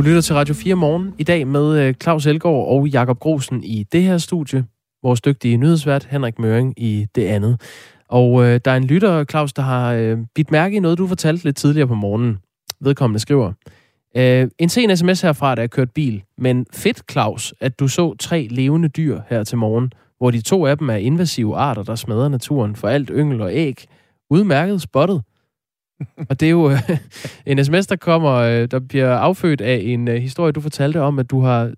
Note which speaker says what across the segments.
Speaker 1: Du lytter til Radio 4 morgen i dag med øh, Claus Elgaard og Jakob Grosen i det her studie. Vores dygtige nyhedsvært Henrik Møring i det andet. Og øh, der er en lytter, Claus, der har øh, bidt mærke i noget, du fortalte lidt tidligere på morgenen. Vedkommende skriver, øh, en sen sms herfra, der er kørt bil, men fedt, Claus, at du så tre levende dyr her til morgen, hvor de to af dem er invasive arter, der smadrer naturen for alt yngel og æg. Udmærket spottet og det er jo øh, en sms, der kommer, øh, der bliver affødt af en øh, historie, du fortalte om, at du har...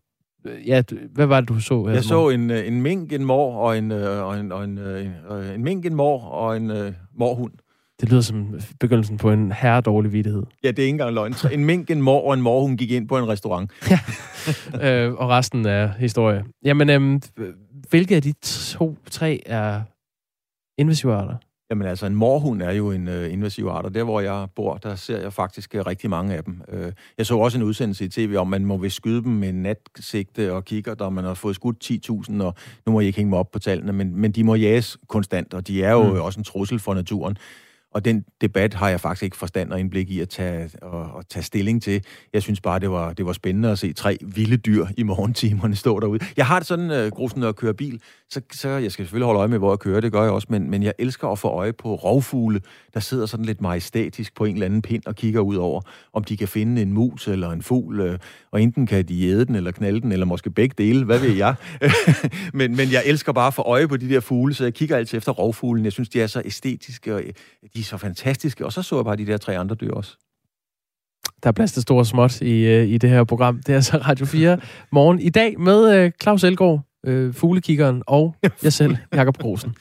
Speaker 1: Øh, ja, hvad var det, du så?
Speaker 2: Jeg så en, øh, en mink, en mor og en, øh, og en, og en, øh, en mink, en mor og en øh, morhund.
Speaker 1: Det lyder som begyndelsen på en herredårlig vidighed.
Speaker 2: Ja, det er ikke engang løgn. En mink, en mor og en morhund gik ind på en restaurant.
Speaker 1: ja, øh, og resten er historie. Jamen, øh, hvilke af de to, tre er invasive arter?
Speaker 2: Jamen altså, en morhund er jo en øh, invasiv art, og der hvor jeg bor, der ser jeg faktisk øh, rigtig mange af dem. Øh, jeg så også en udsendelse i tv om, at man må vil skyde dem med natsigte og kigger, der man har fået skudt 10.000, og nu må jeg ikke hænge mig op på tallene, men, men de må jages konstant, og de er jo mm. også en trussel for naturen. Og den debat har jeg faktisk ikke forstand og indblik i at tage, og, og tage stilling til. Jeg synes bare, det var, det var spændende at se tre vilde dyr i morgentimerne stå derude. Jeg har det sådan, uh, grusen, når jeg kører bil, så, så jeg skal selvfølgelig holde øje med, hvor jeg kører, det gør jeg også, men, men jeg elsker at få øje på rovfugle, der sidder sådan lidt majestætisk på en eller anden pind og kigger ud over, om de kan finde en mus eller en fugl, øh, og enten kan de æde den, eller knalde den, eller måske begge dele, hvad ved jeg. men, men jeg elsker bare at få øje på de der fugle, så jeg kigger altid efter rovfuglen. Jeg synes, de er så æstetiske, og øh, de er så fantastiske. Og så så jeg bare de der tre andre dyr også.
Speaker 1: Der er plads til store småt i, øh, i det her program. Det er altså Radio 4 morgen. I dag med Claus Elgaard, uh, fuglekiggeren, og jeg selv, Jakob Grosen.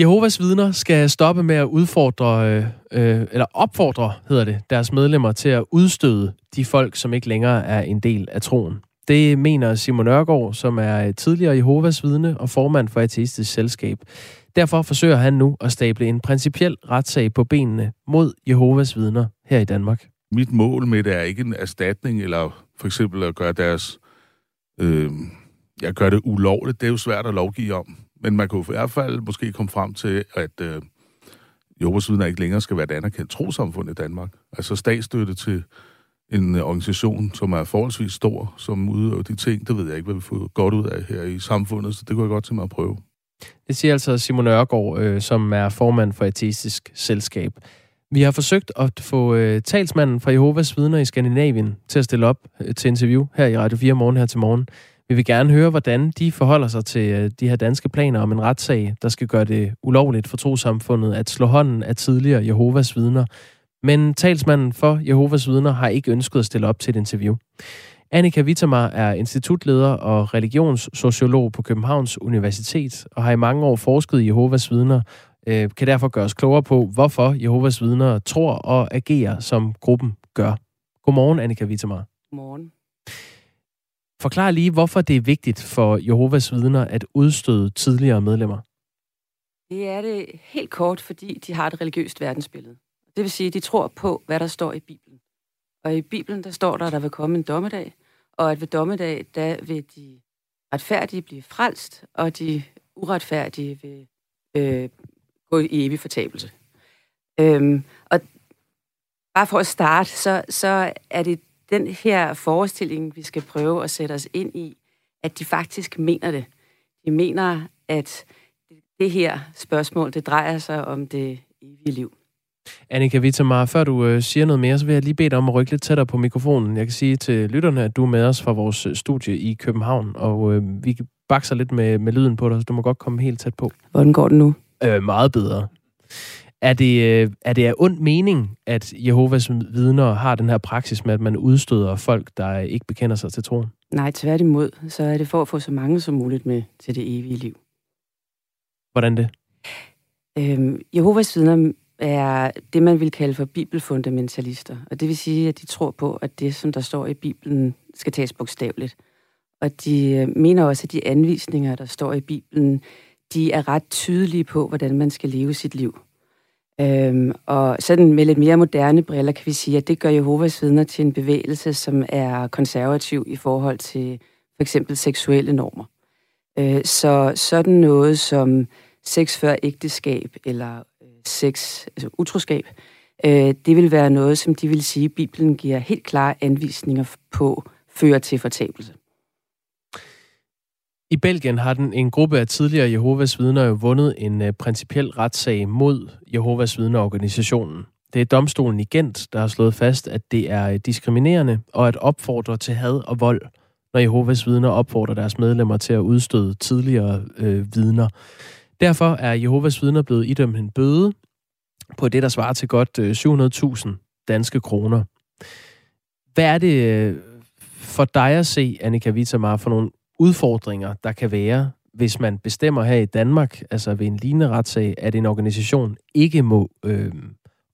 Speaker 1: Jehovas vidner skal stoppe med at udfordre, øh, eller opfordre, hedder det, deres medlemmer til at udstøde de folk, som ikke længere er en del af troen. Det mener Simon Ørgaard, som er tidligere Jehovas vidne og formand for Ateistisk Selskab. Derfor forsøger han nu at stable en principiel retssag på benene mod Jehovas vidner her i Danmark.
Speaker 3: Mit mål med det er ikke en erstatning, eller for eksempel at gøre deres... Øh, jeg gør det ulovligt. Det er jo svært at lovgive om. Men man kunne i hvert fald måske komme frem til, at øh, Jehovas vidner ikke længere skal være et anerkendt trosamfund i Danmark. Altså statsstøtte til en organisation, som er forholdsvis stor, som udøver de ting. Det ved jeg ikke, hvad vi får godt ud af her i samfundet, så det kunne jeg godt tænke mig at prøve.
Speaker 1: Det siger altså Simon Ørgaard, øh, som er formand for Ateistisk Selskab. Vi har forsøgt at få øh, talsmanden fra Jehovas vidner i Skandinavien til at stille op øh, til interview her i Radio 4 morgen her til morgen. Vi vil gerne høre, hvordan de forholder sig til øh, de her danske planer om en retssag, der skal gøre det ulovligt for trosamfundet at slå hånden af tidligere Jehovas vidner, men talsmanden for Jehovas vidner har ikke ønsket at stille op til et interview. Annika Wittemar er institutleder og religionssociolog på Københavns Universitet og har i mange år forsket i Jehovas vidner, øh, kan derfor gøre os klogere på, hvorfor Jehovas vidner tror og agerer, som gruppen gør. Godmorgen, Annika Wittemar.
Speaker 4: Godmorgen.
Speaker 1: Forklar lige, hvorfor det er vigtigt for Jehovas vidner at udstøde tidligere medlemmer.
Speaker 4: Det er det helt kort, fordi de har et religiøst verdensbillede. Det vil sige, at de tror på, hvad der står i Bibelen. Og i Bibelen, der står der, at der vil komme en dommedag, og at ved dommedag, der vil de retfærdige blive frelst, og de uretfærdige vil øh, gå i evig fortabelse. Øhm, og bare for at starte, så, så er det den her forestilling, vi skal prøve at sætte os ind i, at de faktisk mener det. De mener, at det her spørgsmål, det drejer sig om det evige liv.
Speaker 1: Annika Wittemar, før du øh, siger noget mere, så vil jeg lige bede dig om at rykke lidt tættere på mikrofonen. Jeg kan sige til lytterne, at du er med os fra vores øh, studie i København, og øh, vi bakser lidt med, med lyden på dig, så du må godt komme helt tæt på.
Speaker 4: Hvordan går det nu?
Speaker 1: Øh, meget bedre. Er det, øh, er det af ond mening, at Jehovas vidner har den her praksis med, at man udstøder folk, der ikke bekender sig til troen?
Speaker 4: Nej, tværtimod. Så er det for at få så mange som muligt med til det evige liv.
Speaker 1: Hvordan det?
Speaker 4: Øhm, Jehovas vidner er det, man vil kalde for bibelfundamentalister. Og det vil sige, at de tror på, at det, som der står i Bibelen, skal tages bogstaveligt. Og de øh, mener også, at de anvisninger, der står i Bibelen, de er ret tydelige på, hvordan man skal leve sit liv. Øhm, og sådan med lidt mere moderne briller kan vi sige, at det gør Jehovas vidner til en bevægelse, som er konservativ i forhold til for eksempel seksuelle normer. Øh, så sådan noget som sex før ægteskab eller øh, sex, altså utroskab, øh, det vil være noget, som de vil sige, at Bibelen giver helt klare anvisninger på, fører til fortabelse.
Speaker 1: I Belgien har den en gruppe af tidligere Jehovas vidner jo vundet en øh, principiel retssag mod Jehovas vidner-organisationen. Det er domstolen i Gent, der har slået fast, at det er øh, diskriminerende og at opfordre til had og vold, når Jehovas vidner opfordrer deres medlemmer til at udstøde tidligere øh, vidner. Derfor er Jehovas vidner blevet idømt en bøde på det, der svarer til godt øh, 700.000 danske kroner. Hvad er det for dig at se, Annika Vitamar, for nogle udfordringer, der kan være, hvis man bestemmer her i Danmark, altså ved en lignende retssag, at en organisation ikke må øh,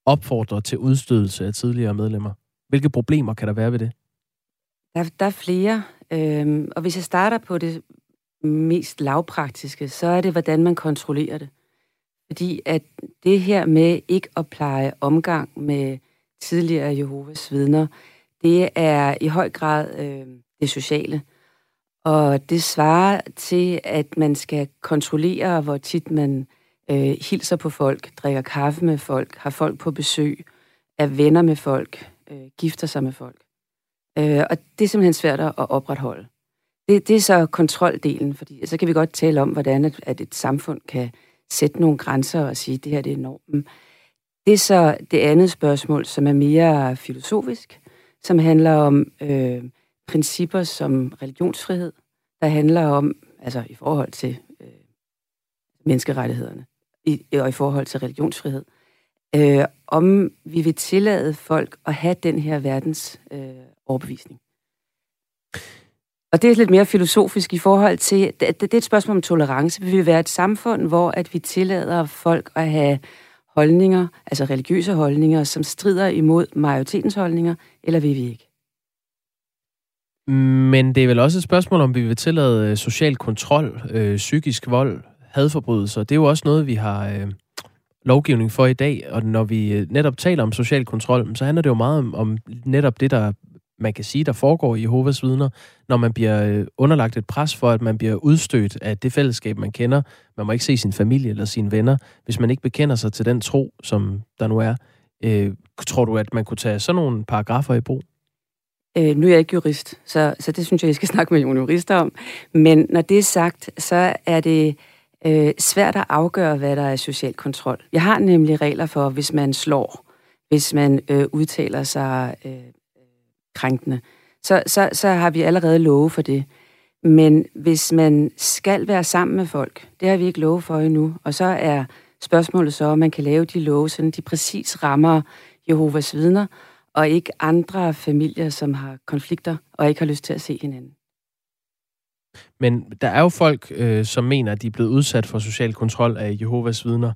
Speaker 1: opfordre til udstødelse af tidligere medlemmer? Hvilke problemer kan der være ved det?
Speaker 4: Der, der er flere, øh, og hvis jeg starter på det mest lavpraktiske, så er det, hvordan man kontrollerer det. Fordi at det her med ikke at pleje omgang med tidligere Jehovas vidner, det er i høj grad øh, det sociale. Og det svarer til, at man skal kontrollere, hvor tit man øh, hilser på folk, drikker kaffe med folk, har folk på besøg, er venner med folk, øh, gifter sig med folk. Øh, og det er simpelthen svært at opretholde. Det, det er så kontroldelen, fordi så kan vi godt tale om, hvordan at, at et samfund kan sætte nogle grænser og sige, at det her det er normen. Det er så det andet spørgsmål, som er mere filosofisk, som handler om øh, principper som religionsfrihed, der handler om, altså i forhold til øh, menneskerettighederne, i, og i forhold til religionsfrihed, øh, om vi vil tillade folk at have den her verdens øh, overbevisning. Og det er lidt mere filosofisk i forhold til, det, det er et spørgsmål om tolerance. Vi vil være et samfund, hvor at vi tillader folk at have holdninger, altså religiøse holdninger, som strider imod majoritetens holdninger, eller vil vi ikke?
Speaker 1: Men det er vel også et spørgsmål, om vi vil tillade øh, social kontrol, øh, psykisk vold, hadforbrydelser. Det er jo også noget, vi har øh, lovgivning for i dag, og når vi øh, netop taler om social kontrol, så handler det jo meget om, om netop det, der man kan sige, der foregår i Jehovas vidner, når man bliver øh, underlagt et pres for, at man bliver udstødt af det fællesskab, man kender. Man må ikke se sin familie eller sine venner, hvis man ikke bekender sig til den tro, som der nu er. Øh, tror du, at man kunne tage sådan nogle paragrafer i brug?
Speaker 4: Øh, nu er jeg ikke jurist, så, så det synes jeg, I skal snakke med nogle jurister om. Men når det er sagt, så er det øh, svært at afgøre, hvad der er social kontrol. Jeg har nemlig regler for, hvis man slår, hvis man øh, udtaler sig øh, krænkende, så, så, så har vi allerede love for det. Men hvis man skal være sammen med folk, det har vi ikke love for endnu, og så er spørgsmålet så, om man kan lave de love, så de præcis rammer Jehovas vidner, og ikke andre familier, som har konflikter og ikke har lyst til at se hinanden.
Speaker 1: Men der er jo folk, øh, som mener, at de er blevet udsat for social kontrol af Jehovas vidner.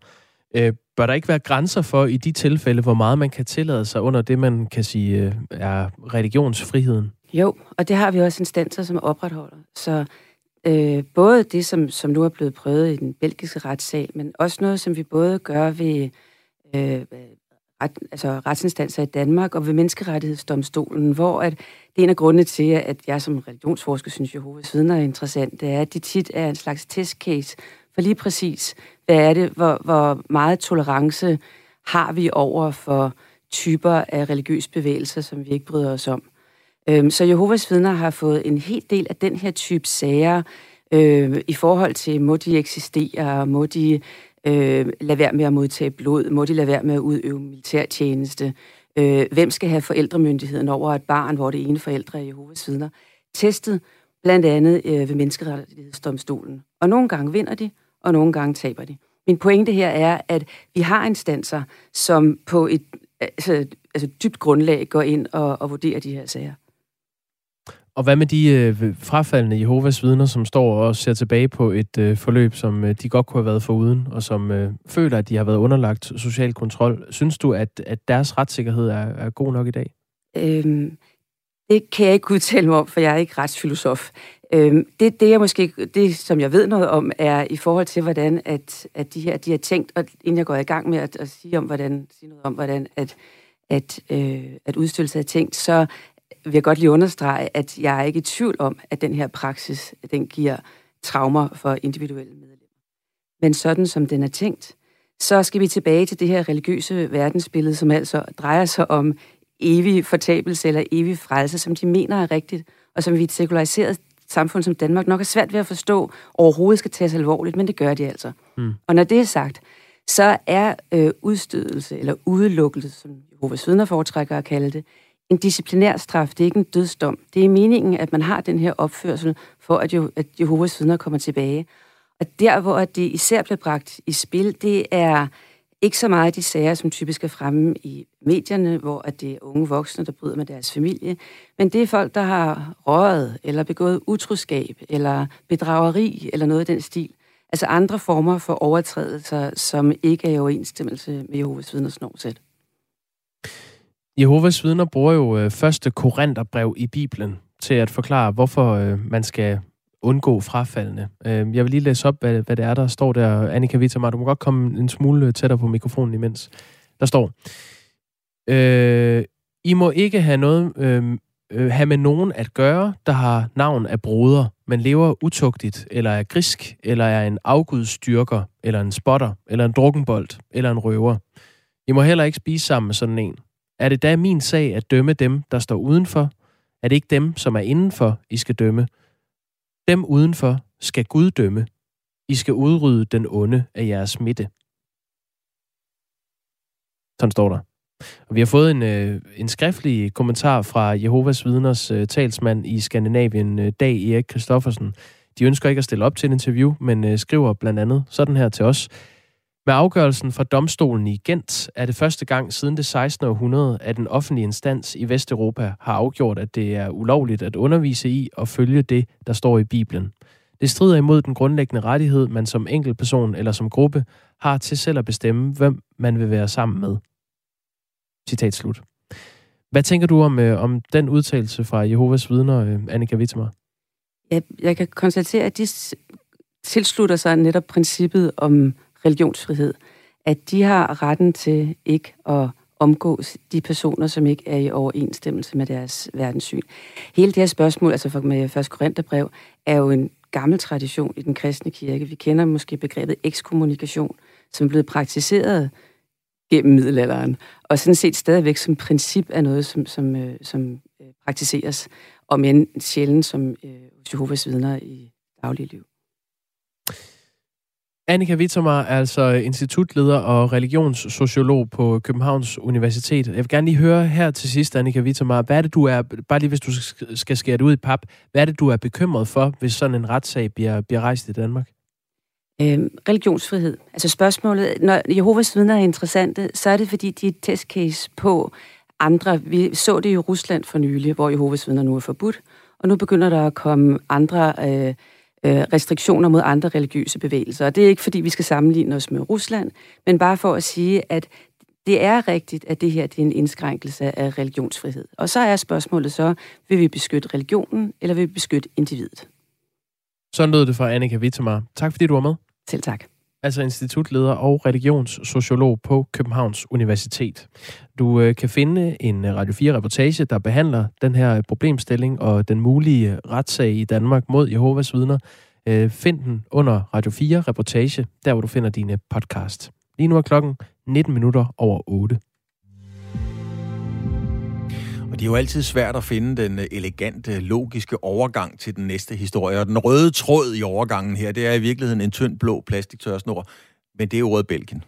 Speaker 1: Øh, bør der ikke være grænser for i de tilfælde, hvor meget man kan tillade sig under det, man kan sige øh, er religionsfriheden?
Speaker 4: Jo, og det har vi også instanser, som opretholder. Så øh, både det, som, som nu er blevet prøvet i den belgiske retssag, men også noget, som vi både gør ved øh, ret, altså retsinstanser i Danmark og ved Menneskerettighedsdomstolen, hvor at det er en af grundene til, at jeg som religionsforsker synes, Jehovas vidner er interessant, det er, at de tit er en slags testcase for lige præcis, hvad er det, hvor, hvor meget tolerance har vi over for typer af religiøse bevægelser, som vi ikke bryder os om. Øhm, så Jehovas vidner har fået en hel del af den her type sager øh, i forhold til, må de eksistere, må de øh, lade være med at modtage blod, må de lade være med at udøve militærtjeneste, øh, hvem skal have forældremyndigheden over et barn, hvor det ene forældre er Jehovas vidner, testet blandt andet øh, ved menneskerettighedsdomstolen. Og nogle gange vinder de, og nogle gange taber de. Min pointe her er, at vi har instanser, som på et altså, altså dybt grundlag går ind og, og vurderer de her sager.
Speaker 1: Og hvad med de øh, frafaldende Jehovas vidner, som står og ser tilbage på et øh, forløb, som øh, de godt kunne have været foruden, og som øh, føler, at de har været underlagt social kontrol? Synes du, at, at deres retssikkerhed er, er god nok i dag? Øhm,
Speaker 4: det kan jeg ikke udtale mig om, for jeg er ikke retsfilosof. Øhm, det, det, jeg måske, det, som jeg ved noget om, er i forhold til, hvordan at, at de her de har tænkt, og inden jeg går i gang med at, at sige, om, hvordan, sige noget om, hvordan at, at, øh, at udstillelse er tænkt, så vil jeg godt lige understrege, at jeg er ikke i tvivl om, at den her praksis, den giver traumer for individuelle medlemmer. Men sådan som den er tænkt, så skal vi tilbage til det her religiøse verdensbillede, som altså drejer sig om evig fortabelse eller evig frelse, som de mener er rigtigt, og som vi i et sekulariseret samfund som Danmark nok er svært ved at forstå, overhovedet skal tages alvorligt, men det gør de altså. Mm. Og når det er sagt, så er øh, udstødelse eller udelukkelse, som Jehovas vidner foretrækker at kalde det, en disciplinær straf. Det er ikke en dødsdom. Det er meningen, at man har den her opførsel for, at, jo, at Jehovas vidner kommer tilbage. Og der, hvor det især bliver bragt i spil, det er ikke så meget de sager, som typisk er fremme i medierne, hvor at det er unge voksne, der bryder med deres familie, men det er folk, der har røget, eller begået utroskab, eller bedrageri, eller noget af den stil. Altså andre former for overtrædelser, som ikke er i overensstemmelse med Jehovas vidners normsæt.
Speaker 1: Jehovas vidner bruger jo øh, første korinterbrev i Bibelen til at forklare, hvorfor øh, man skal undgå frafaldene. Øh, jeg vil lige læse op, hvad, hvad det er, der står der. Annika Wittemar, du må godt komme en smule øh, tættere på mikrofonen imens. Der står, øh, I må ikke have noget øh, øh, have med nogen at gøre, der har navn af broder, men lever utugtigt, eller er grisk, eller er en afgudstyrker, eller en spotter, eller en drukkenbold, eller en røver. I må heller ikke spise sammen med sådan en. Er det da min sag at dømme dem, der står udenfor? Er det ikke dem, som er indenfor, I skal dømme? Dem udenfor skal Gud dømme. I skal udrydde den onde af jeres midte. Sådan står der. Og vi har fået en, øh, en skriftlig kommentar fra Jehovas vidners øh, talsmand i Skandinavien, øh, Dag Erik Kristoffersen. De ønsker ikke at stille op til et interview, men øh, skriver blandt andet sådan her til os. Med afgørelsen fra domstolen i Gent er det første gang siden det 16. århundrede, at en offentlig instans i Vesteuropa har afgjort, at det er ulovligt at undervise i og følge det, der står i Bibelen. Det strider imod den grundlæggende rettighed, man som enkeltperson eller som gruppe har til selv at bestemme, hvem man vil være sammen med. Citat slut. Hvad tænker du om, øh, om den udtalelse fra Jehovas vidner, øh, Annika Wittemar?
Speaker 4: Jeg, jeg kan konstatere, at de tilslutter sig netop princippet om religionsfrihed, at de har retten til ikke at omgås de personer, som ikke er i overensstemmelse med deres verdenssyn. Hele det her spørgsmål, altså med første Korintherbrev, er jo en gammel tradition i den kristne kirke. Vi kender måske begrebet ekskommunikation, som er blevet praktiseret gennem middelalderen, og sådan set stadigvæk som princip er noget, som, som, øh, som øh, praktiseres, om end sjældent som øh, Jehovas vidner i dagligliv.
Speaker 1: Annika Wittemar er altså institutleder og religionssociolog på Københavns Universitet. Jeg vil gerne lige høre her til sidst, Annika Wittemar, hvad er det, du er, bare lige hvis du skal skære det ud i pap, hvad er det, du er bekymret for, hvis sådan en retssag bliver, bliver rejst i Danmark?
Speaker 4: Øhm, religionsfrihed. Altså spørgsmålet, når Jehovas vidner er interessante, så er det, fordi de er et testcase på andre. Vi så det i Rusland for nylig, hvor Jehovas vidner nu er forbudt, og nu begynder der at komme andre... Øh, øh, restriktioner mod andre religiøse bevægelser. Og det er ikke, fordi vi skal sammenligne os med Rusland, men bare for at sige, at det er rigtigt, at det her det er en indskrænkelse af religionsfrihed. Og så er spørgsmålet så, vil vi beskytte religionen, eller vil vi beskytte individet?
Speaker 1: Sådan lød det fra Annika Wittemar. Tak fordi du var med.
Speaker 4: Selv tak.
Speaker 1: Altså institutleder og religionssociolog på Københavns Universitet. Du øh, kan finde en øh, Radio 4-reportage, der behandler den her problemstilling og den mulige øh, retssag i Danmark mod Jehovas vidner. Øh, find den under Radio 4-reportage, der hvor du finder dine podcast. Lige nu er klokken 19 minutter over 8.
Speaker 2: Og det er jo altid svært at finde den elegante, logiske overgang til den næste historie. Og den røde tråd i overgangen her, det er i virkeligheden en tynd blå plastiktørsnor, men det er ordet Belgien.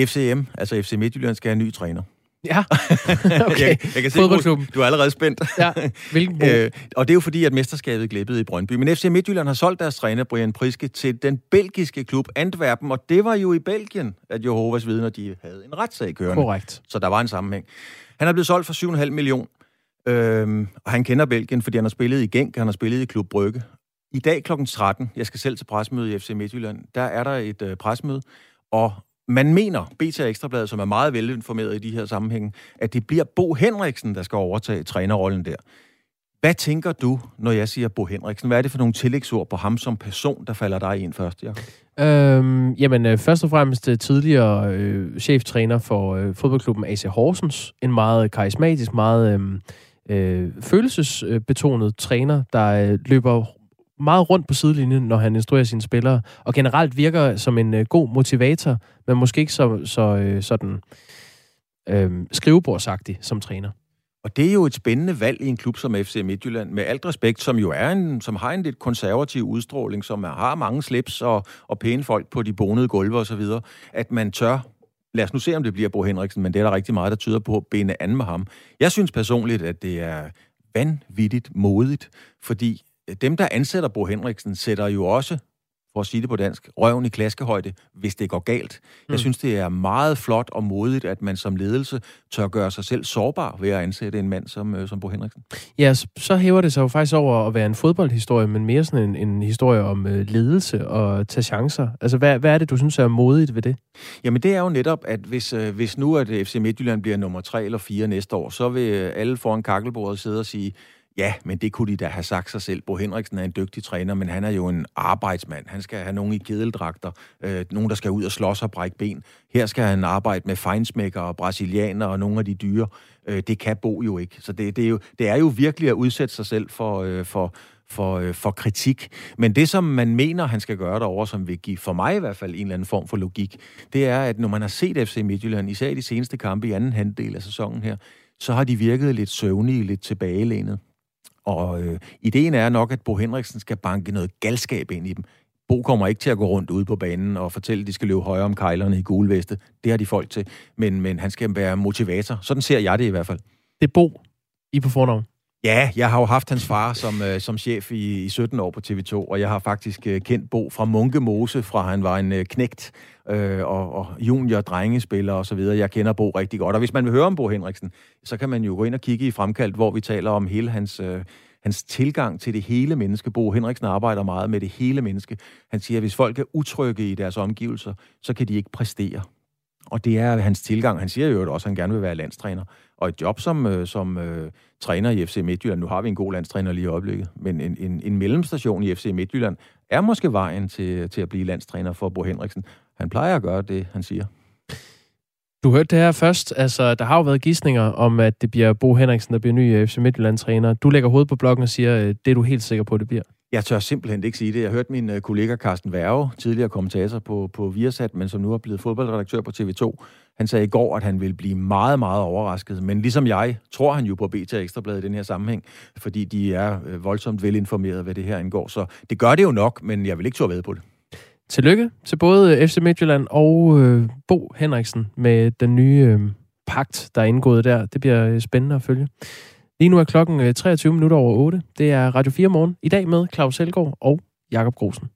Speaker 2: FCM, altså FC Midtjylland, skal have en ny træner.
Speaker 1: Ja, okay.
Speaker 2: jeg, jeg kan se, du, du er allerede spændt.
Speaker 1: Ja, hvilken
Speaker 2: øh, Og det er jo fordi, at mesterskabet glippede i Brøndby. Men FC Midtjylland har solgt deres træner, Brian Priske, til den belgiske klub Antwerpen, og det var jo i Belgien, at Jehovas vidner de havde en retssag kørende.
Speaker 1: Korrekt.
Speaker 2: Så der var en sammenhæng. Han er blevet solgt for 7,5 millioner. øhm, og han kender Belgien, fordi han har spillet i Genk, han har spillet i Klub Brygge. I dag kl. 13, jeg skal selv til presmøde i FC Midtjylland, der er der et øh, presmøde, og man mener, BT Ekstrabladet, som er meget velinformeret i de her sammenhænge, at det bliver Bo Henriksen, der skal overtage trænerrollen der. Hvad tænker du, når jeg siger Bo Henriksen? Hvad er det for nogle tillægsord på ham som person, der falder dig ind først, Jacob?
Speaker 1: Øhm, jamen, øh, først og fremmest øh, tidligere øh, cheftræner for øh, fodboldklubben AC Horsens. En meget øh, karismatisk, meget øh, øh, følelsesbetonet øh, træner, der øh, løber meget rundt på sidelinjen, når han instruerer sine spillere, og generelt virker som en øh, god motivator, men måske ikke så, så øh, sådan øh, skrivebordsagtig som træner.
Speaker 2: Og det er jo et spændende valg i en klub som FC Midtjylland, med alt respekt, som jo er en, som har en lidt konservativ udstråling, som har mange slips og, og pæne folk på de bonede gulve osv., at man tør lad os nu se, om det bliver Bo Henriksen, men det er der rigtig meget, der tyder på at bene an med ham. Jeg synes personligt, at det er vanvittigt modigt, fordi dem, der ansætter Bo Henriksen, sætter jo også for at sige det på dansk, røven i klaskehøjde, hvis det går galt. Mm. Jeg synes, det er meget flot og modigt, at man som ledelse tør gøre sig selv sårbar ved at ansætte en mand som, øh, som Bo Henriksen.
Speaker 1: Ja, så hæver det sig jo faktisk over at være en fodboldhistorie, men mere sådan en, en historie om øh, ledelse og tage chancer. Altså, hvad, hvad er det, du synes er modigt ved det?
Speaker 2: Jamen, det er jo netop, at hvis, øh, hvis nu at FC Midtjylland bliver nummer 3 eller 4 næste år, så vil alle foran kakkelbordet sidde og sige, Ja, men det kunne de da have sagt sig selv. Bo Henriksen er en dygtig træner, men han er jo en arbejdsmand. Han skal have nogen i kedeldragter, øh, nogen, der skal ud og slås og brække ben. Her skal han arbejde med fejnsmækker og brasilianer og nogle af de dyre. Øh, det kan Bo jo ikke. Så det, det, er jo, det er jo virkelig at udsætte sig selv for, øh, for, for, øh, for kritik. Men det, som man mener, han skal gøre derover, som vil give for mig i hvert fald en eller anden form for logik, det er, at når man har set FC Midtjylland, især i de seneste kampe i anden halvdel af sæsonen her, så har de virket lidt søvnige, lidt tilbagelænet. Og øh, ideen er nok, at Bo Henriksen skal banke noget galskab ind i dem. Bo kommer ikke til at gå rundt ude på banen og fortælle, at de skal løbe højere om kejlerne i gulveste. Det har de folk til. Men, men han skal være motivator. Sådan ser jeg det i hvert fald.
Speaker 1: Det er Bo, I på fornavn.
Speaker 2: Ja, jeg har jo haft hans far som, øh, som chef i, i 17 år på TV2, og jeg har faktisk øh, kendt Bo fra Munke Mose, fra han var en øh, knægt øh, og, og junior drengespiller og så videre. Jeg kender Bo rigtig godt, og hvis man vil høre om Bo Henriksen, så kan man jo gå ind og kigge i Fremkaldt, hvor vi taler om hele hans, øh, hans tilgang til det hele menneske. Bo Henriksen arbejder meget med det hele menneske. Han siger, at hvis folk er utrygge i deres omgivelser, så kan de ikke præstere. Og det er hans tilgang. Han siger jo også, at han gerne vil være landstræner. Og et job som, øh, som øh, træner i FC Midtjylland, nu har vi en god landstræner lige i øjeblikket, men en, en, en mellemstation i FC Midtjylland er måske vejen til, til at blive landstræner for Bo Henriksen. Han plejer at gøre det, han siger.
Speaker 1: Du hørte det her først. Altså, der har jo været gissninger om, at det bliver Bo Henriksen, der bliver ny øh, FC Midtjylland-træner. Du lægger hovedet på blokken og siger, øh, det er du helt sikker på, det bliver.
Speaker 2: Jeg tør simpelthen ikke sige det. Jeg hørte min øh, kollega Carsten Værge, tidligere kommentator på, på Viasat, men som nu er blevet fodboldredaktør på TV2. Han sagde i går, at han ville blive meget, meget overrasket. Men ligesom jeg, tror han jo på BT Ekstrabladet i den her sammenhæng, fordi de er voldsomt velinformeret, hvad det her indgår. Så det gør det jo nok, men jeg vil ikke turde ved på det.
Speaker 1: Tillykke til både øh, FC Midtjylland og øh, Bo Henriksen med den nye øh, pagt, der er indgået der. Det bliver øh, spændende at følge. Lige nu er klokken øh, 23 minutter over 8. Det er Radio 4 morgen. I dag med Claus Helgaard og Jakob Grosen.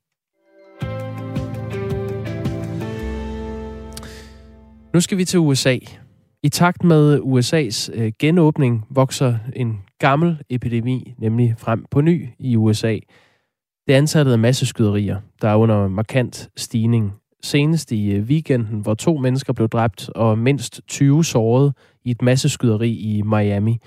Speaker 1: Nu skal vi til USA. I takt med USA's øh, genåbning vokser en gammel epidemi nemlig frem på ny i USA – det er antallet af masseskyderier, der er under markant stigning. Senest i øh, weekenden, hvor to mennesker blev dræbt og mindst 20 såret i et masseskyderi i Miami.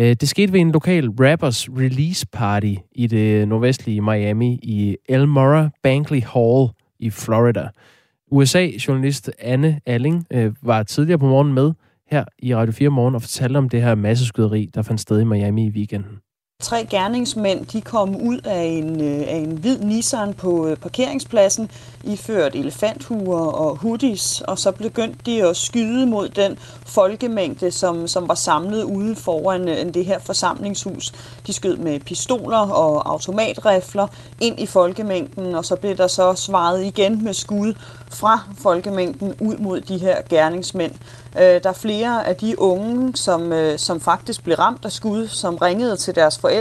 Speaker 1: Øh, det skete ved en lokal rappers release party i det øh, nordvestlige Miami i Elmora Bankley Hall i Florida. USA-journalist Anne Alling øh, var tidligere på morgen med her i Radio 4 Morgen og fortalte om det her masseskyderi, der fandt sted i Miami i weekenden.
Speaker 5: Tre gerningsmænd de kom ud af en, øh, af en hvid Nissan på øh, parkeringspladsen, iført elefanthuer og hoodies, og så begyndte de at skyde mod den folkemængde, som, som var samlet ude foran øh, det her forsamlingshus. De skød med pistoler og automatrifler ind i folkemængden, og så blev der så svaret igen med skud fra folkemængden ud mod de her gerningsmænd. Øh, der er flere af de unge, som, øh, som faktisk blev ramt af skud, som ringede til deres forældre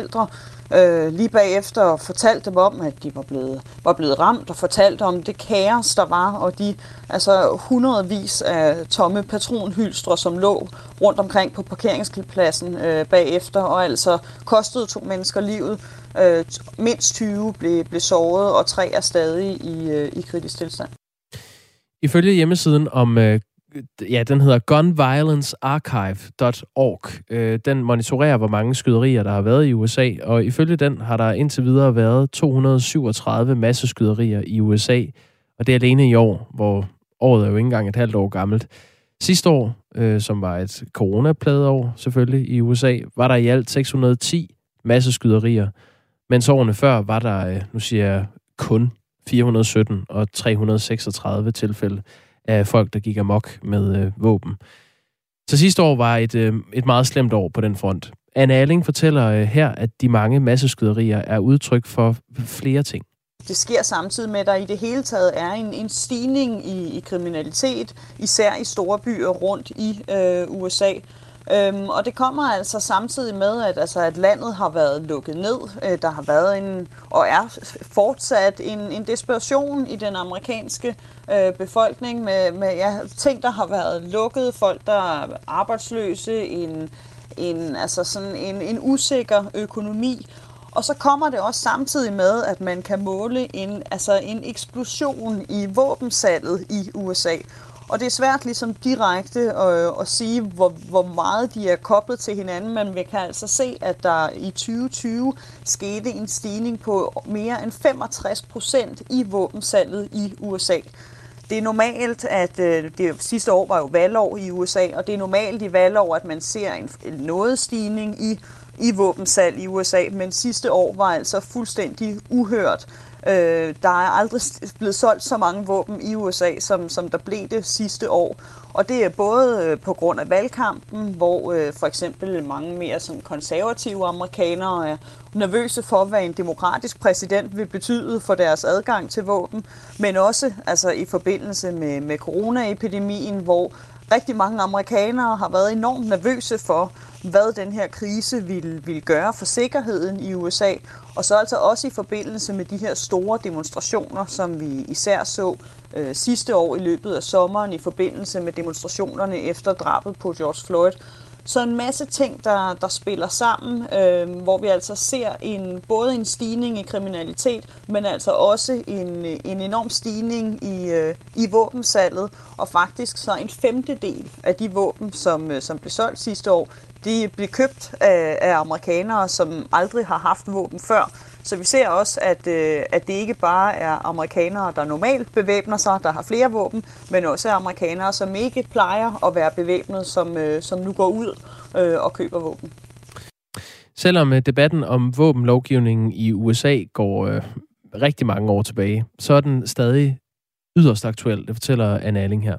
Speaker 5: øh, lige bagefter og fortalte dem om, at de var blevet, var blevet ramt og fortalte om det kaos, der var, og de altså hundredvis af tomme patronhylstre, som lå rundt omkring på parkeringspladsen øh, bagefter, og altså kostede to mennesker livet. Øh, mindst 20 blev, blev såret, og tre er stadig i, øh, i kritisk tilstand.
Speaker 1: Ifølge hjemmesiden om øh, ja, den hedder gunviolencearchive.org. Øh, den monitorerer, hvor mange skyderier, der har været i USA, og ifølge den har der indtil videre været 237 masseskyderier i USA, og det er alene i år, hvor året er jo ikke engang et halvt år gammelt. Sidste år, øh, som var et coronapladet år selvfølgelig i USA, var der i alt 610 masseskyderier, Mens årene før var der, øh, nu siger jeg, kun 417 og 336 tilfælde af folk, der gik amok med øh, våben. Så sidste år var et, øh, et meget slemt år på den front. Anne Alling fortæller øh, her, at de mange masseskyderier er udtryk for flere ting.
Speaker 5: Det sker samtidig med, at der i det hele taget er en, en stigning i, i kriminalitet, især i store byer rundt i øh, USA. Øhm, og det kommer altså samtidig med, at, altså, at landet har været lukket ned. Øh, der har været en, og er fortsat en, en desperation i den amerikanske øh, befolkning med, med ja, ting, der har været lukket, folk, der er arbejdsløse, en, en, altså sådan en, en usikker økonomi. Og så kommer det også samtidig med, at man kan måle en, altså en eksplosion i våbensalget i USA. Og det er svært ligesom direkte at, at sige, hvor, hvor meget de er koblet til hinanden, men vi kan altså se, at der i 2020 skete en stigning på mere end 65 procent i våbensalget i USA. Det er normalt, at øh, det sidste år var jo valgår i USA, og det er normalt i valgår, at man ser en, en noget stigning i, i våbensalg i USA, men sidste år var altså fuldstændig uhørt. Øh, der er aldrig blevet solgt så mange våben i USA, som, som der blev det sidste år. Og det er både øh, på grund af valgkampen, hvor øh, for eksempel mange mere sådan konservative amerikanere er nervøse for, hvad en demokratisk præsident vil betyde for deres adgang til våben, men også altså, i forbindelse med, med coronaepidemien, hvor rigtig mange amerikanere har været enormt nervøse for, hvad den her krise ville, ville gøre for sikkerheden i USA, og så altså også i forbindelse med de her store demonstrationer, som vi især så øh, sidste år i løbet af sommeren i forbindelse med demonstrationerne efter drabet på George Floyd. Så en masse ting, der, der spiller sammen, øh, hvor vi altså ser en, både en stigning i kriminalitet, men altså også en, en enorm stigning i, øh, i våbensalget, og faktisk så en femtedel af de våben, som, øh, som blev solgt sidste år, de bliver købt af, af amerikanere, som aldrig har haft våben før. Så vi ser også, at, øh, at det ikke bare er amerikanere, der normalt bevæbner sig, der har flere våben, men også amerikanere, som ikke plejer at være bevæbnet, som, øh, som nu går ud øh, og køber våben.
Speaker 1: Selvom øh, debatten om våbenlovgivningen i USA går øh, rigtig mange år tilbage, så er den stadig yderst aktuel. Det fortæller Anne Alling her.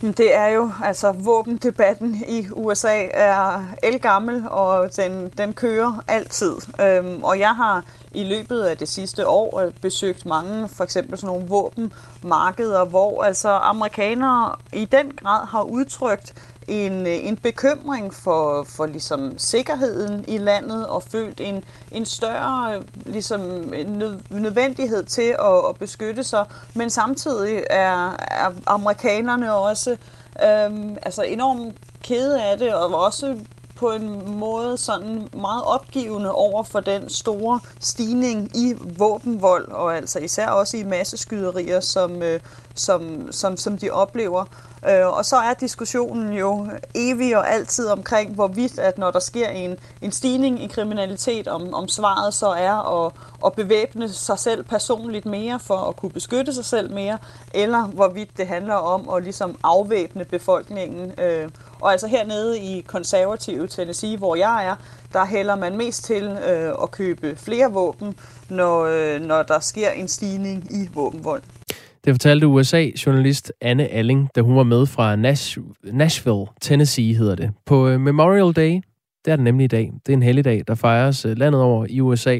Speaker 5: Det er jo, altså våbendebatten i USA er elgammel, og den, den kører altid. Øhm, og jeg har i løbet af det sidste år øh, besøgt mange, for eksempel sådan nogle våbenmarkeder, hvor altså amerikanere i den grad har udtrykt en, øh, en bekymring for, for ligesom sikkerheden i landet og følt en, en større øh, ligesom, nødvendighed til at, at beskytte sig. Men samtidig er, er amerikanerne også øhm, altså enormt kede af det, og også på en måde sådan meget opgivende over for den store stigning i våbenvold, og altså især også i masseskyderier, som, øh, som, som, som de oplever. Øh, og så er diskussionen jo evig og altid omkring, hvorvidt at når der sker en, en stigning i kriminalitet, om, om svaret så er at, at bevæbne sig selv personligt mere for at kunne beskytte sig selv mere, eller hvorvidt det handler om at ligesom afvæbne befolkningen. Øh, og altså hernede i konservative Tennessee, hvor jeg er, der hælder man mest til øh, at købe flere våben, når, øh, når der sker en stigning i våbenvold.
Speaker 1: Det fortalte USA-journalist Anne Alling, da hun var med fra Nash- Nashville, Tennessee hedder det. På øh, Memorial Day, det er den nemlig i dag, det er en helligdag, der fejres øh, landet over i USA,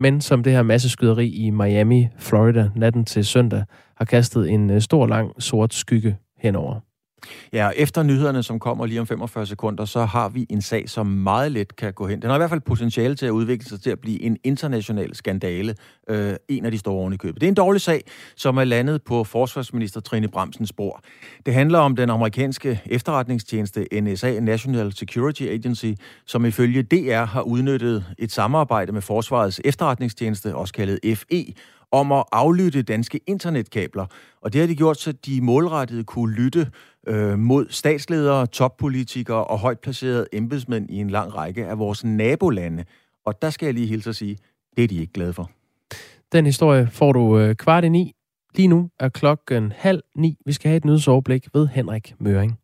Speaker 1: men som det her masseskyderi i Miami, Florida, natten til søndag, har kastet en øh, stor, lang, sort skygge henover.
Speaker 2: Ja, efter nyhederne, som kommer lige om 45 sekunder, så har vi en sag, som meget let kan gå hen. Den har i hvert fald potentiale til at udvikle sig til at blive en international skandale. Øh, en af de store oven i købet. Det er en dårlig sag, som er landet på forsvarsminister Trine Bramsens spor. Det handler om den amerikanske efterretningstjeneste NSA, National Security Agency, som ifølge DR har udnyttet et samarbejde med Forsvarets efterretningstjeneste, også kaldet FE, om at aflytte danske internetkabler. Og det har de gjort, så de målrettet kunne lytte øh, mod statsledere, toppolitikere og højt placerede embedsmænd i en lang række af vores nabolande. Og der skal jeg lige hilse at sige, det er de ikke glade for.
Speaker 1: Den historie får du øh, kvart i ni. Lige nu er klokken halv ni. Vi skal have et nyhedsoverblik ved Henrik Møring.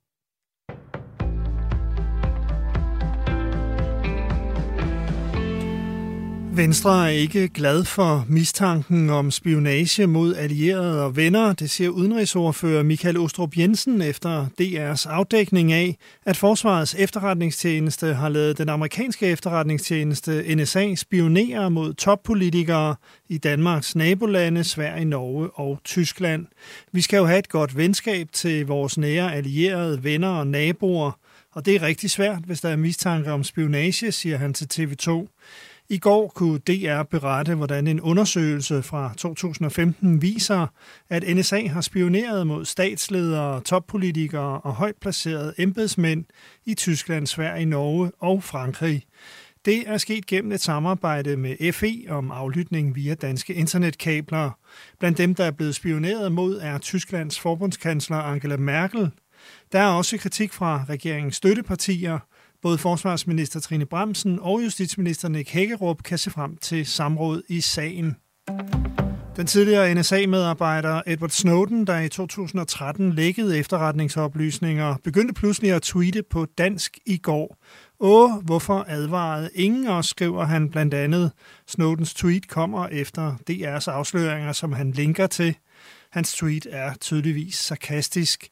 Speaker 6: Venstre er ikke glad for mistanken om spionage mod allierede og venner, det siger udenrigsordfører Michael Ostrup Jensen efter DR's afdækning af, at Forsvarets efterretningstjeneste har lavet den amerikanske efterretningstjeneste NSA spionere mod toppolitikere i Danmarks nabolande, Sverige, Norge og Tyskland. Vi skal jo have et godt venskab til vores nære allierede, venner og naboer, og det er rigtig svært, hvis der er mistanke om spionage, siger han til TV2. I går kunne DR berette, hvordan en undersøgelse fra 2015 viser, at NSA har spioneret mod statsledere, toppolitikere og højt placerede embedsmænd i Tyskland, Sverige, Norge og Frankrig. Det er sket gennem et samarbejde med FE om aflytning via danske internetkabler. Blandt dem, der er blevet spioneret mod, er Tysklands forbundskansler Angela Merkel. Der er også kritik fra regeringens støttepartier – Både forsvarsminister Trine Bremsen og justitsminister Nick Hækkerup kan se frem til samråd i sagen. Den tidligere NSA-medarbejder Edward Snowden, der i 2013 lækkede efterretningsoplysninger, begyndte pludselig at tweete på dansk i går. Åh, hvorfor advarede ingen os, skriver han blandt andet. Snowdens tweet kommer efter DR's afsløringer, som han linker til. Hans tweet er tydeligvis sarkastisk.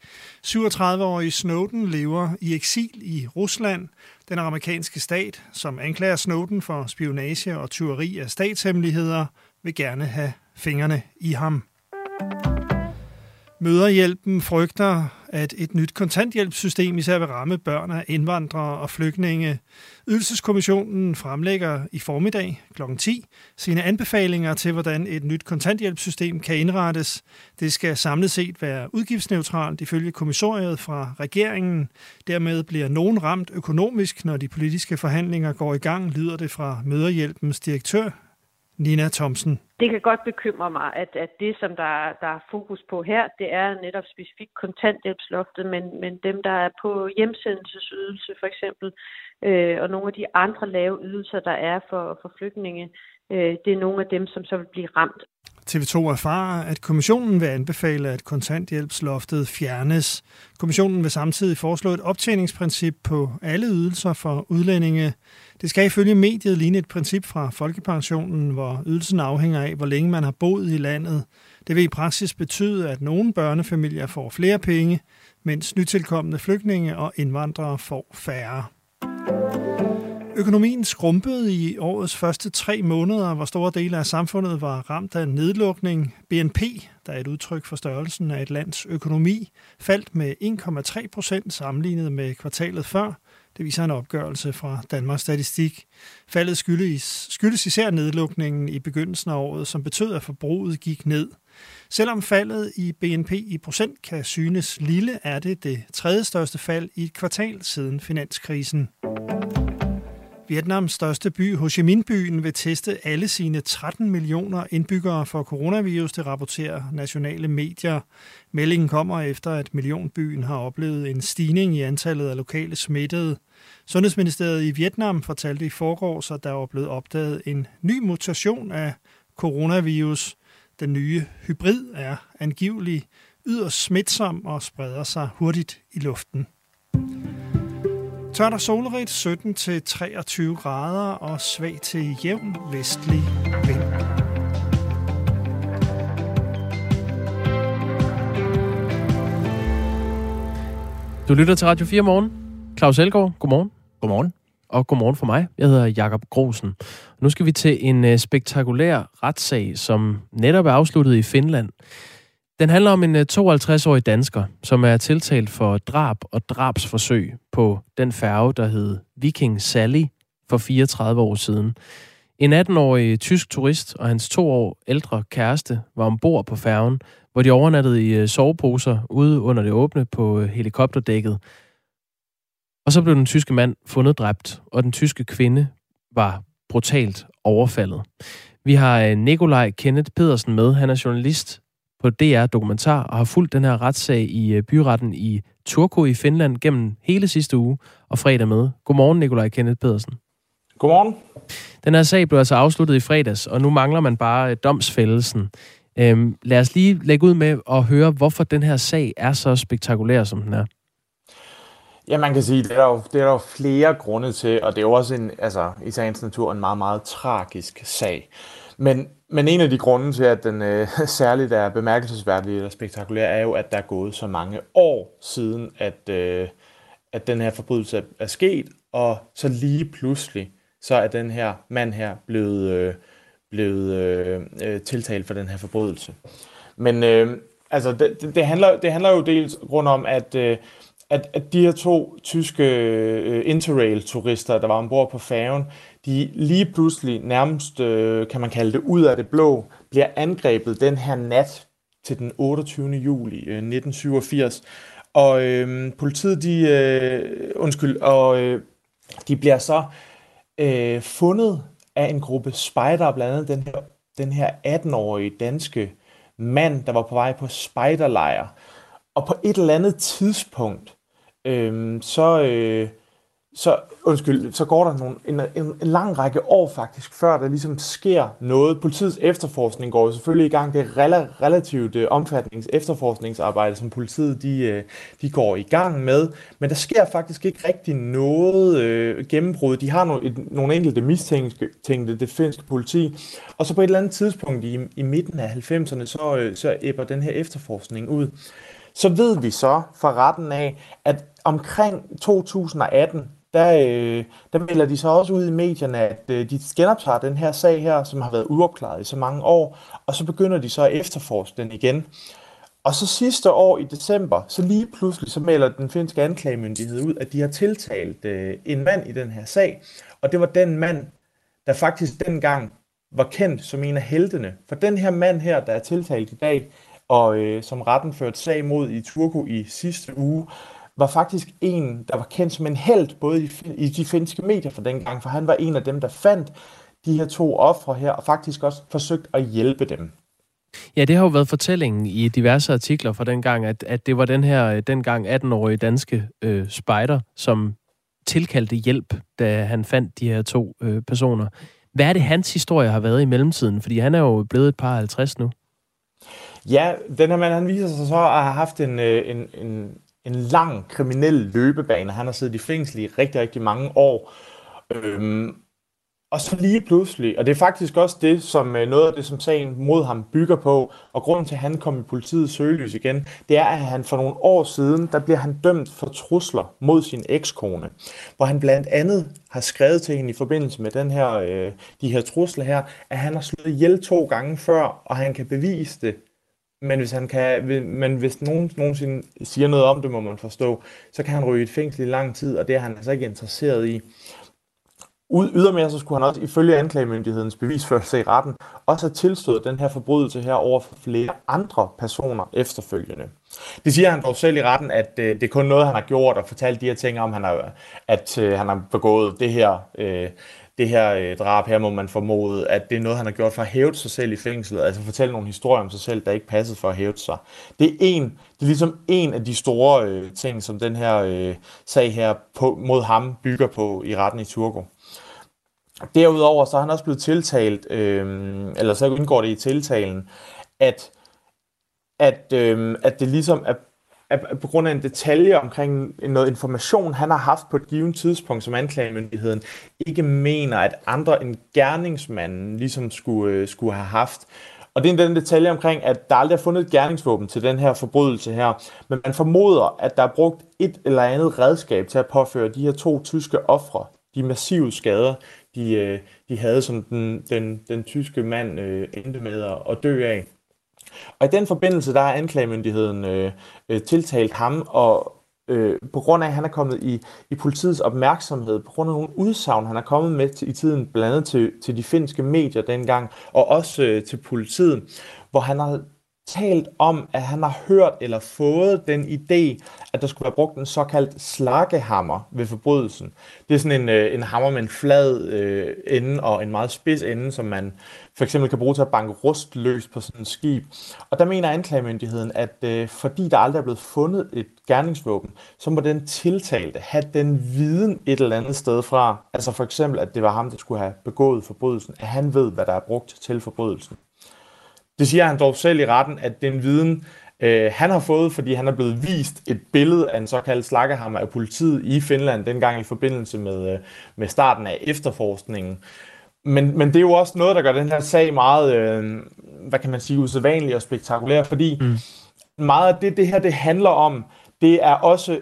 Speaker 6: 37-årige Snowden lever i eksil i Rusland. Den amerikanske stat, som anklager Snowden for spionage og tyveri af statshemmeligheder, vil gerne have fingrene i ham. Møderhjælpen frygter, at et nyt kontanthjælpssystem især vil ramme børn af indvandrere og flygtninge. Ydelseskommissionen fremlægger i formiddag kl. 10 sine anbefalinger til, hvordan et nyt kontanthjælpssystem kan indrettes. Det skal samlet set være udgiftsneutralt ifølge kommissoriet fra regeringen. Dermed bliver nogen ramt økonomisk, når de politiske forhandlinger går i gang, lyder det fra Møderhjælpens direktør Nina Thomsen.
Speaker 7: Det kan godt bekymre mig, at, at det, som der, der er fokus på her, det er netop specifikt kontanthjælpsloftet, men, men dem, der er på hjemsendelsesydelse for eksempel, øh, og nogle af de andre lave ydelser, der er for, for flygtninge, øh, det er nogle af dem, som så vil blive ramt.
Speaker 6: TV2 erfarer, at kommissionen vil anbefale, at kontanthjælpsloftet fjernes. Kommissionen vil samtidig foreslå et optjeningsprincip på alle ydelser for udlændinge. Det skal ifølge mediet ligne et princip fra Folkepensionen, hvor ydelsen afhænger af, hvor længe man har boet i landet. Det vil i praksis betyde, at nogle børnefamilier får flere penge, mens nytilkommende flygtninge og indvandrere får færre. Økonomien skrumpede i årets første tre måneder, hvor store dele af samfundet var ramt af nedlukning. BNP, der er et udtryk for størrelsen af et lands økonomi, faldt med 1,3 procent sammenlignet med kvartalet før. Det viser en opgørelse fra Danmarks Statistik. Faldet skyldes, skyldes især nedlukningen i begyndelsen af året, som betød, at forbruget gik ned. Selvom faldet i BNP i procent kan synes lille, er det det tredje største fald i et kvartal siden finanskrisen. Vietnams største by, Ho Chi Minh-byen, vil teste alle sine 13 millioner indbyggere for coronavirus, det rapporterer nationale medier. Meldingen kommer efter, at millionbyen har oplevet en stigning i antallet af lokale smittede. Sundhedsministeriet i Vietnam fortalte i forgårs, at der var blevet opdaget en ny mutation af coronavirus. Den nye hybrid er angiveligt yderst smitsom og spreder sig hurtigt i luften. Tørt og solrigt 17-23 grader og svag til jævn vestlig vind.
Speaker 1: Du lytter til Radio 4 morgen. Claus Elgaard, godmorgen.
Speaker 2: Godmorgen.
Speaker 1: Og godmorgen for mig. Jeg hedder Jakob Grosen. Nu skal vi til en uh, spektakulær retssag, som netop er afsluttet i Finland. Den handler om en 52-årig øh, dansker, som er tiltalt for drab og drabsforsøg på den færge, der hed Viking Sally for 34 år siden. En 18-årig tysk turist og hans to år ældre kæreste var ombord på færgen, hvor de overnattede i øh, soveposer ude under det åbne på øh, helikopterdækket. Og så blev den tyske mand fundet dræbt, og den tyske kvinde var brutalt overfaldet. Vi har øh, Nikolaj Kenneth Pedersen med. Han er journalist på DR Dokumentar og har fulgt den her retssag i byretten i Turku i Finland gennem hele sidste uge og fredag med. Godmorgen, Nikolaj Kenneth Pedersen.
Speaker 8: Godmorgen.
Speaker 1: Den her sag blev altså afsluttet i fredags, og nu mangler man bare øh, domsfældelsen. Øhm, lad os lige lægge ud med at høre, hvorfor den her sag er så spektakulær, som den er.
Speaker 8: Ja, man kan sige, det er der jo, det er der jo flere grunde til, og det er jo også en, altså, i sagens natur en meget, meget tragisk sag. Men, men en af de grunde til, at den øh, særligt er bemærkelsesværdig eller spektakulær, er jo, at der er gået så mange år siden, at, øh, at den her forbrydelse er sket, og så lige pludselig, så er den her mand her blevet, øh, blevet øh, øh tiltalt for den her forbrydelse. Men øh, altså, det, det, handler, det handler jo dels grund om, at, øh, at, at de her to tyske øh, interrail-turister, der var ombord på færgen, de lige pludselig nærmest, øh, kan man kalde det, ud af det blå, bliver angrebet den her nat til den 28. juli øh, 1987. Og øh, politiet, de, øh, undskyld, og øh, de bliver så øh, fundet af en gruppe spejder, blandt andet den her, den her 18-årige danske mand, der var på vej på spejderlejr. Og på et eller andet tidspunkt, øh, så, øh, så, undskyld, så går der nogle, en, en, en lang række år faktisk, før der ligesom sker noget. Politiets efterforskning går jo selvfølgelig i gang. Det er rela, relativt øh, uh, omfattende efterforskningsarbejde, som politiet de, uh, de går i gang med. Men der sker faktisk ikke rigtig noget uh, gennembrud. De har nogle, et, nogle enkelte mistænkte, det finske politi. Og så på et eller andet tidspunkt i, i midten af 90'erne, så, uh, så æbber den her efterforskning ud. Så ved vi så fra retten af, at omkring 2018, der, øh, der melder de så også ud i medierne, at øh, de genoptager den her sag her, som har været uopklaret i så mange år, og så begynder de så at efterforske den igen. Og så sidste år i december, så lige pludselig, så melder den finske anklagemyndighed ud, at de har tiltalt øh, en mand i den her sag, og det var den mand, der faktisk dengang var kendt som en af heltene. For den her mand her, der er tiltalt i dag, og øh, som retten førte sag mod i Turku i sidste uge, var faktisk en, der var kendt som en held, både i, i de finske medier for dengang, for han var en af dem, der fandt de her to ofre her, og faktisk også forsøgt at hjælpe dem.
Speaker 1: Ja, det har jo været fortællingen i diverse artikler fra dengang, at, at det var den her dengang 18-årige danske øh, spejder, som tilkaldte hjælp, da han fandt de her to øh, personer. Hvad er det, hans historie har været i mellemtiden? Fordi han er jo blevet et par 50 nu.
Speaker 8: Ja, den her mand, han viser sig så at have haft en, øh, en, en, en lang kriminel løbebane. Han har siddet i fængsel i rigtig, rigtig mange år. Øhm, og så lige pludselig, og det er faktisk også det, som øh, noget af det, som sagen mod ham bygger på, og grunden til, at han kom i politiets søgelys igen, det er, at han for nogle år siden, der bliver han dømt for trusler mod sin ekskone, hvor han blandt andet har skrevet til hende i forbindelse med den her, øh, de her trusler her, at han har slået ihjel to gange før, og han kan bevise det men hvis, han kan, men hvis nogen nogensinde siger noget om det, må man forstå, så kan han ryge i et fængsel i lang tid, og det er han altså ikke interesseret i. Ud, ydermere så skulle han også ifølge anklagemyndighedens bevisførelse i retten også have tilstået den her forbrydelse her over for flere andre personer efterfølgende. Det siger han dog selv i retten, at øh, det er kun noget, han har gjort og fortalt de her ting om, han har, at øh, han har begået det her øh, det her øh, drab her, må man formode, at det er noget, han har gjort for at hæve sig selv i fængslet, altså fortælle nogle historier om sig selv, der ikke passede for at hæve sig. Det er en, det er ligesom en af de store øh, ting, som den her øh, sag her på, mod ham bygger på i retten i Turgo. Derudover så er han også blevet tiltalt, øh, eller så indgår det i tiltalen, at, at, øh, at det ligesom er at på grund af en detalje omkring noget information, han har haft på et givet tidspunkt, som anklagemyndigheden ikke mener, at andre end gerningsmanden ligesom skulle, øh, skulle have haft. Og det er den detalje omkring, at der aldrig er fundet et gerningsvåben til den her forbrydelse her, men man formoder, at der er brugt et eller andet redskab til at påføre de her to tyske ofre de massive skader, de, øh, de havde, som den, den, den tyske mand øh, endte med at dø af. Og i den forbindelse, der er anklagemyndigheden øh, øh, tiltalt ham, og øh, på grund af, at han er kommet i, i politiets opmærksomhed, på grund af nogle udsagn, han er kommet med til, i tiden, blandt andet til, til de finske medier dengang, og også øh, til politiet, hvor han har talt om, at han har hørt eller fået den idé, at der skulle være brugt en såkaldt slakkehammer ved forbrydelsen. Det er sådan en, øh, en hammer med en flad øh, ende og en meget spids ende, som man for eksempel kan bruge til at banke rust løs på sådan et skib. Og der mener anklagemyndigheden, at øh, fordi der aldrig er blevet fundet et gerningsvåben, så må den tiltalte have den viden et eller andet sted fra. Altså for eksempel, at det var ham, der skulle have begået forbrydelsen, at han ved, hvad der er brugt til forbrydelsen. Det siger han dog selv i retten, at den viden Øh, han har fået, fordi han er blevet vist et billede af en såkaldt slakkehammer af politiet i Finland, dengang i forbindelse med, øh, med starten af efterforskningen. Men, men det er jo også noget, der gør den her sag meget, øh, hvad kan man sige, usædvanlig og spektakulær, fordi mm. meget af det, det her det handler om, det er også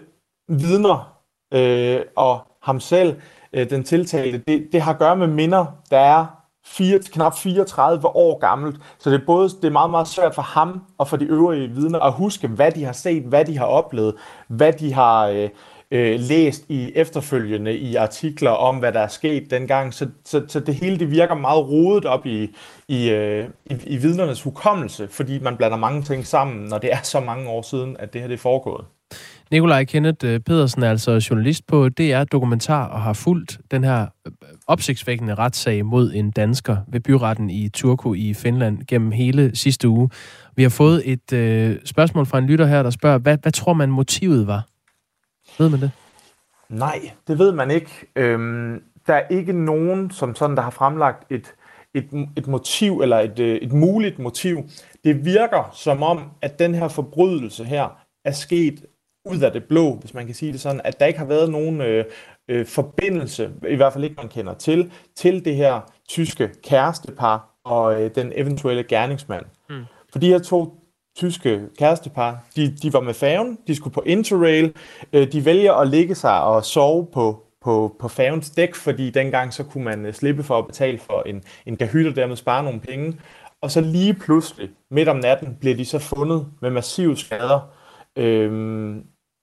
Speaker 8: vidner øh, og ham selv, øh, den tiltalte, det, det har at gøre med minder, der er fire, knap 34 år gammelt. Så det er både det er meget, meget svært for ham og for de øvrige vidner at huske, hvad de har set, hvad de har oplevet, hvad de har øh, øh, læst i efterfølgende i artikler om, hvad der er sket dengang. Så, så, så det hele det virker meget rodet op i, i, øh, i, i vidnernes hukommelse, fordi man blander mange ting sammen, når det er så mange år siden, at det her det er foregået.
Speaker 1: Nikolaj Kenneth øh, Pedersen er altså journalist på DR Dokumentar og har fulgt den her øh, opsigtsvækkende retssag mod en dansker ved byretten i Turku i Finland gennem hele sidste uge. Vi har fået et øh, spørgsmål fra en lytter her, der spørger, hvad, hvad tror man motivet var? Ved man det?
Speaker 8: Nej, det ved man ikke. Øhm, der er ikke nogen, som sådan, der har fremlagt et, et, et motiv, eller et, øh, et muligt motiv. Det virker som om, at den her forbrydelse her er sket ud af det blå, hvis man kan sige det sådan, at der ikke har været nogen øh, øh, forbindelse, i hvert fald ikke man kender til, til det her tyske kærestepar og øh, den eventuelle gerningsmand. Mm. For de her to tyske kærestepar, de, de var med færgen, de skulle på Interrail, øh, de vælger at ligge sig og sove på, på, på færgens dæk, fordi dengang så kunne man øh, slippe for at betale for en, en kahyt og dermed spare nogle penge. Og så lige pludselig, midt om natten, bliver de så fundet med massive skader øh,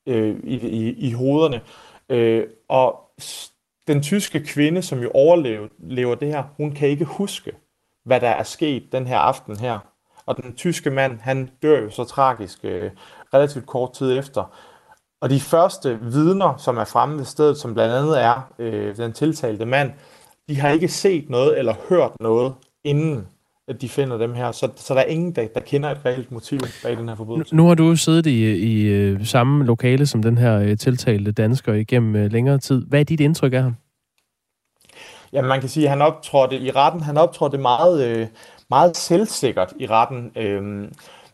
Speaker 8: øh, i, i, i hovederne. Øh, og den tyske kvinde, som jo overlever det her, hun kan ikke huske, hvad der er sket den her aften her. Og den tyske mand, han dør jo så tragisk øh, relativt kort tid efter. Og de første vidner, som er fremme ved stedet, som blandt andet er øh, den tiltalte mand, de har ikke set noget eller hørt noget, inden at de finder dem her. Så, så der er ingen, der, der kender et reelt motiv bag den her forbrydelse.
Speaker 1: Nu har du siddet i, i øh, samme lokale som den her øh, tiltalte dansker igennem øh, længere tid. Hvad er dit indtryk af ham?
Speaker 8: Ja, man kan sige, at han optrådte i retten, han optrådte meget, meget selvsikkert i retten. Øh,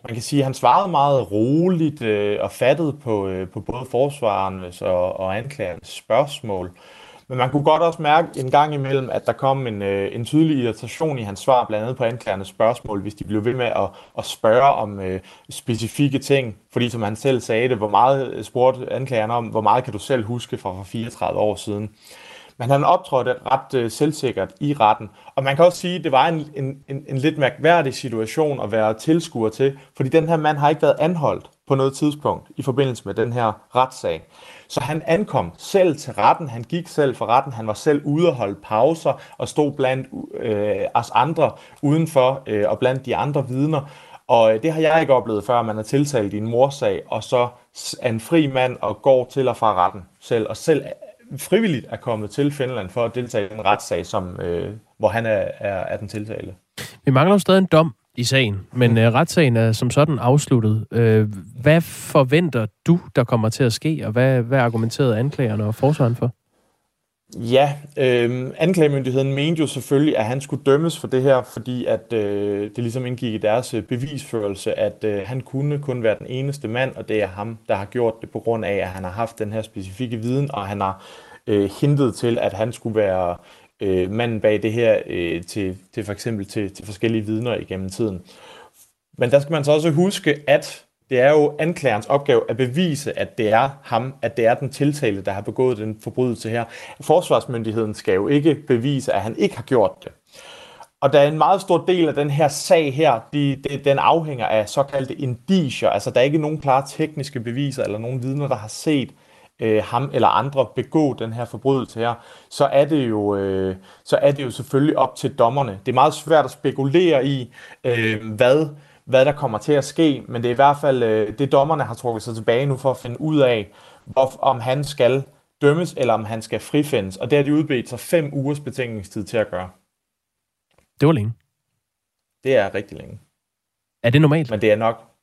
Speaker 8: man kan sige, at han svarede meget roligt og fattet på, på både forsvarernes og, og anklagernes spørgsmål. Men man kunne godt også mærke en gang imellem, at der kom en, øh, en tydelig irritation i hans svar, blandt andet på anklagernes spørgsmål, hvis de blev ved med at, at spørge om øh, specifikke ting. Fordi som han selv sagde det, hvor meget øh, spurgte anklagerne om, hvor meget kan du selv huske fra for 34 år siden. Men han optrådte ret øh, selvsikkert i retten. Og man kan også sige, at det var en, en, en, en lidt mærkværdig situation at være tilskuer til, fordi den her mand har ikke været anholdt på noget tidspunkt i forbindelse med den her retssag. Så han ankom selv til retten, han gik selv for retten, han var selv ude og holde pauser og stod blandt øh, os andre udenfor øh, og blandt de andre vidner. Og øh, det har jeg ikke oplevet før, at man er tiltalt i en morsag, og så er en fri mand og går til og fra retten selv, og selv frivilligt er kommet til Finland for at deltage i en retssag, som, øh, hvor han er, er, er den tiltalte.
Speaker 1: Vi mangler jo stadig en dom i sagen, men mm. uh, retssagen er som sådan afsluttet. Uh, hvad forventer du, der kommer til at ske, og hvad, hvad argumenterede anklagerne og forsvaren for?
Speaker 8: Ja, øh, anklagemyndigheden mente jo selvfølgelig, at han skulle dømmes for det her, fordi at øh, det ligesom indgik i deres øh, bevisførelse, at øh, han kunne kun være den eneste mand, og det er ham, der har gjort det på grund af, at han har haft den her specifikke viden, og han har øh, hintet til, at han skulle være øh, manden bag det her øh, til, til for eksempel til, til forskellige vidner igennem tiden. Men der skal man så også huske, at det er jo anklagerens opgave at bevise, at det er ham, at det er den tiltalte, der har begået den forbrydelse her. Forsvarsmyndigheden skal jo ikke bevise, at han ikke har gjort det. Og der er en meget stor del af den her sag her, de, de, den afhænger af såkaldte indicier. Altså der er ikke nogen klare tekniske beviser eller nogen vidner, der har set øh, ham eller andre begå den her forbrydelse her, så er det jo øh, så er det jo selvfølgelig op til dommerne. Det er meget svært at spekulere i, øh, hvad hvad der kommer til at ske, men det er i hvert fald øh, det, dommerne har trukket sig tilbage nu for at finde ud af, hvor, om han skal dømmes, eller om han skal frifindes. Og det har de udbedt sig fem ugers betænkningstid til at gøre.
Speaker 1: Det var længe.
Speaker 8: Det er rigtig længe.
Speaker 1: Er det normalt?
Speaker 8: Men det er nok,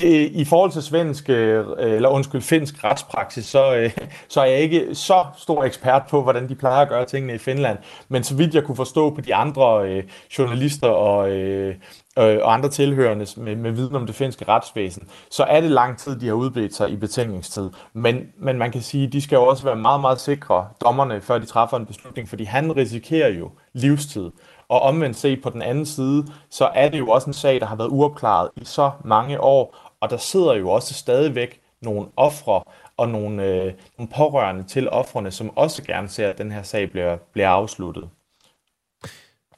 Speaker 8: det, I forhold til svensk, øh, eller undskyld, finsk retspraksis, så, øh, så er jeg ikke så stor ekspert på, hvordan de plejer at gøre tingene i Finland. Men så vidt jeg kunne forstå på de andre øh, journalister og, øh, øh, og andre tilhørende med, med viden om det finske retsvæsen, så er det lang tid, de har udbredt sig i betænkningstid. Men, men man kan sige, at de skal jo også være meget, meget sikre, dommerne, før de træffer en beslutning, fordi han risikerer jo livstid. Og omvendt set på den anden side, så er det jo også en sag, der har været uopklaret i så mange år, og der sidder jo også stadigvæk nogle ofre og nogle, øh, nogle pårørende til offrene, som også gerne ser, at den her sag bliver, bliver afsluttet.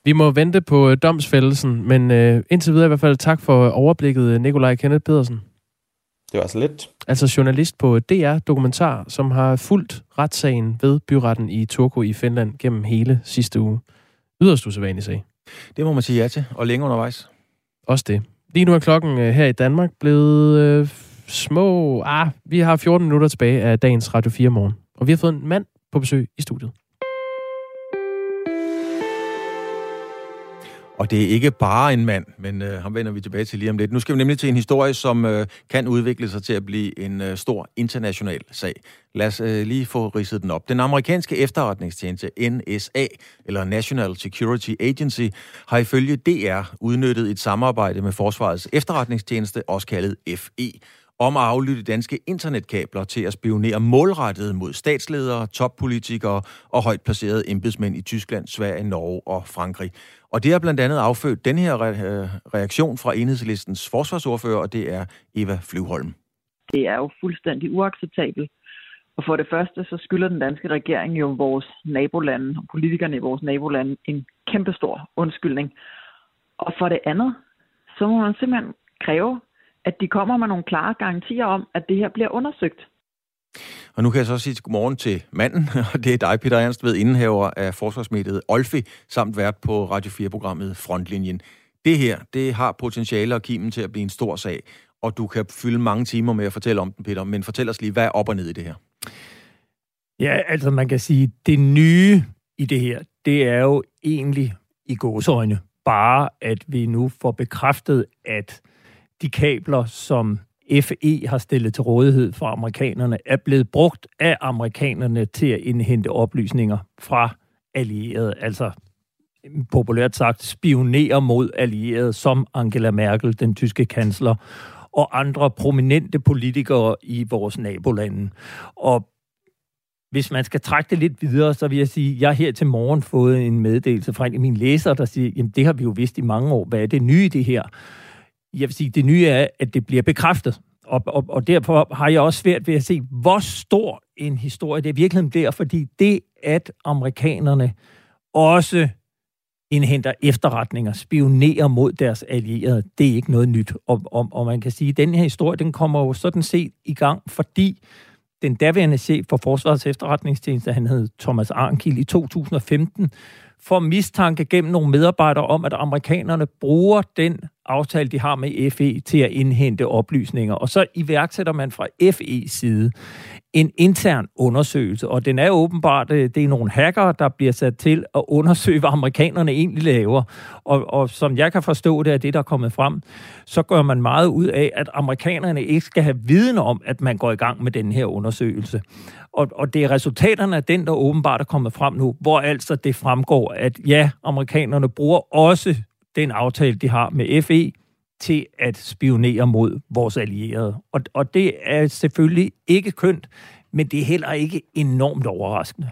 Speaker 1: Vi må vente på øh, domsfældelsen, men øh, indtil videre i hvert fald tak for overblikket, Nikolaj Kenneth Pedersen.
Speaker 8: Det var altså lidt.
Speaker 1: Altså journalist på DR Dokumentar, som har fulgt retssagen ved byretten i Turku i Finland gennem hele sidste uge. Yderst usædvanlig sag.
Speaker 2: Det må man sige ja til, og længe undervejs.
Speaker 1: Også det. Lige nu er klokken øh, her i Danmark blevet øh, små... Ah, vi har 14 minutter tilbage af dagens Radio 4 morgen. Og vi har fået en mand på besøg i studiet.
Speaker 2: Og det er ikke bare en mand, men øh, ham vender vi tilbage til lige om lidt. Nu skal vi nemlig til en historie, som øh, kan udvikle sig til at blive en øh, stor international sag. Lad os øh, lige få ridset den op. Den amerikanske efterretningstjeneste NSA, eller National Security Agency, har ifølge DR udnyttet et samarbejde med Forsvarets efterretningstjeneste, også kaldet FE, om at aflytte danske internetkabler til at spionere målrettet mod statsledere, toppolitikere og højt placerede embedsmænd i Tyskland, Sverige, Norge og Frankrig. Og det har blandt andet affødt den her øh, reaktion fra enhedslistens forsvarsordfører, og det er Eva Flyvholm.
Speaker 9: Det er jo fuldstændig uacceptabelt. Og for det første, så skylder den danske regering jo vores nabolande og politikerne i vores nabolande en kæmpestor undskyldning. Og for det andet, så må man simpelthen kræve, at de kommer med nogle klare garantier om, at det her bliver undersøgt.
Speaker 2: Og nu kan jeg så sige godmorgen til manden, og det er dig, Peter Ernst, ved indehaver af forsvarsmediet Olfi, samt vært på Radio 4-programmet Frontlinjen. Det her, det har potentiale og kimen til at blive en stor sag, og du kan fylde mange timer med at fortælle om den, Peter, men fortæl os lige, hvad er op og ned i det her?
Speaker 10: Ja, altså man kan sige, det nye i det her, det er jo egentlig i gåsøjne bare, at vi nu får bekræftet, at de kabler, som FE har stillet til rådighed for amerikanerne, er blevet brugt af amerikanerne til at indhente oplysninger fra allierede, altså populært sagt spionere mod allierede, som Angela Merkel, den tyske kansler, og andre prominente politikere i vores nabolande. Og hvis man skal trække det lidt videre, så vil jeg sige, at jeg her til morgen fået en meddelelse fra en af mine læsere, der siger, jamen det har vi jo vidst i mange år. Hvad er det nye i det her? Jeg vil sige, det nye er, at det bliver bekræftet. Og, og, og derfor har jeg også svært ved at se, hvor stor en historie det virkelig bliver, fordi det, at amerikanerne også indhenter efterretninger, spionerer mod deres allierede, det er ikke noget nyt. Og, og, og man kan sige, at den her historie, den kommer jo sådan set i gang, fordi den daværende chef for Forsvarets efterretningstjeneste, han hed Thomas Arnkiel i 2015, får mistanke gennem nogle medarbejdere om, at amerikanerne bruger den aftale, de har med FE, til at indhente oplysninger. Og så iværksætter man fra FE's side en intern undersøgelse, og den er åbenbart, øh, det er nogle hackere, der bliver sat til at undersøge, hvad amerikanerne egentlig laver. Og, og som jeg kan forstå, det er det, der er kommet frem, så gør man meget ud af, at amerikanerne ikke skal have viden om, at man går i gang med den her undersøgelse. Og, og det er resultaterne af den, der åbenbart er kommet frem nu, hvor altså det fremgår, at ja, amerikanerne bruger også den aftale, de har med FE, til at spionere mod vores allierede. Og, og det er selvfølgelig ikke kønt, men det er heller ikke enormt overraskende.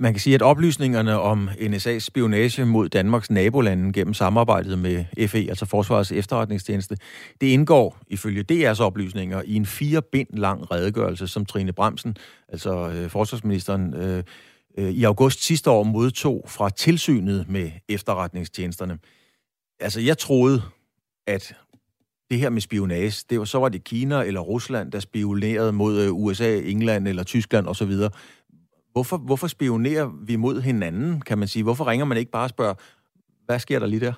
Speaker 2: Man kan sige, at oplysningerne om NSA's spionage mod Danmarks nabolande gennem samarbejdet med FE, altså Forsvarets efterretningstjeneste, det indgår ifølge DR's oplysninger i en fire bind lang redegørelse, som Trine Bremsen, altså øh, forsvarsministeren, øh, øh, i august sidste år modtog fra tilsynet med efterretningstjenesterne. Altså, jeg troede, at det her med spionage, det var, så var det Kina eller Rusland, der spionerede mod øh, USA, England eller Tyskland osv. Hvorfor, hvorfor spionerer vi mod hinanden, kan man sige? Hvorfor ringer man ikke bare og spørger, hvad sker der lige der?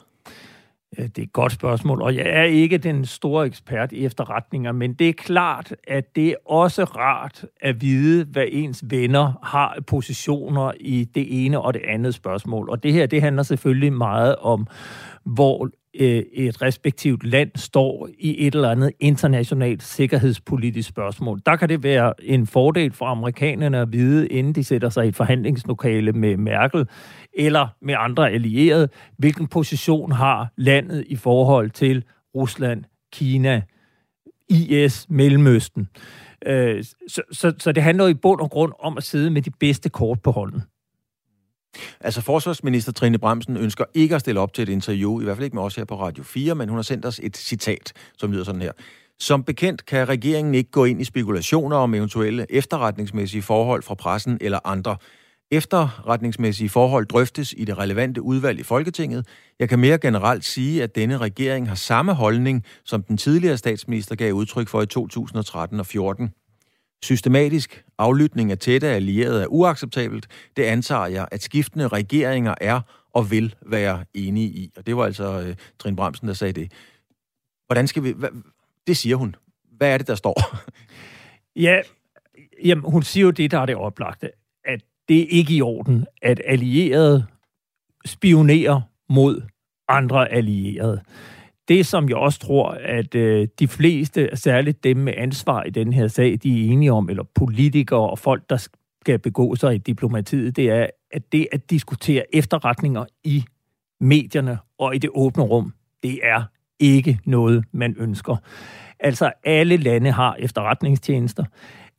Speaker 10: Det er et godt spørgsmål, og jeg er ikke den store ekspert i efterretninger, men det er klart, at det er også rart at vide, hvad ens venner har positioner i det ene og det andet spørgsmål. Og det her, det handler selvfølgelig meget om, hvor Øh, et respektivt land står i et eller andet internationalt sikkerhedspolitisk spørgsmål. Der kan det være en fordel for amerikanerne at vide, inden de sætter sig i et forhandlingslokale med Merkel eller med andre allierede, hvilken position har landet i forhold til Rusland, Kina, IS, Mellemøsten. Øh, så, så, så det handler i bund og grund om at sidde med de bedste kort på hånden.
Speaker 2: Altså, forsvarsminister Trine Bremsen ønsker ikke at stille op til et interview, i hvert fald ikke med os her på Radio 4, men hun har sendt os et citat, som lyder sådan her. Som bekendt kan regeringen ikke gå ind i spekulationer om eventuelle efterretningsmæssige forhold fra pressen eller andre. Efterretningsmæssige forhold drøftes i det relevante udvalg i Folketinget. Jeg kan mere generelt sige, at denne regering har samme holdning, som den tidligere statsminister gav udtryk for i 2013 og 14. Systematisk aflytning af tætte allierede er uacceptabelt. Det antager jeg, at skiftende regeringer er og vil være enige i. Og det var altså øh, Trine Bremsen, der sagde det. Hvordan skal vi... Hvad, det siger hun. Hvad er det, der står?
Speaker 10: ja, jamen, hun siger jo det, der er det oplagte, at det er ikke i orden, at allierede spionerer mod andre allierede det, som jeg også tror, at øh, de fleste, særligt dem med ansvar i den her sag, de er enige om, eller politikere og folk, der skal begå sig i diplomatiet, det er, at det at diskutere efterretninger i medierne og i det åbne rum, det er ikke noget, man ønsker. Altså, alle lande har efterretningstjenester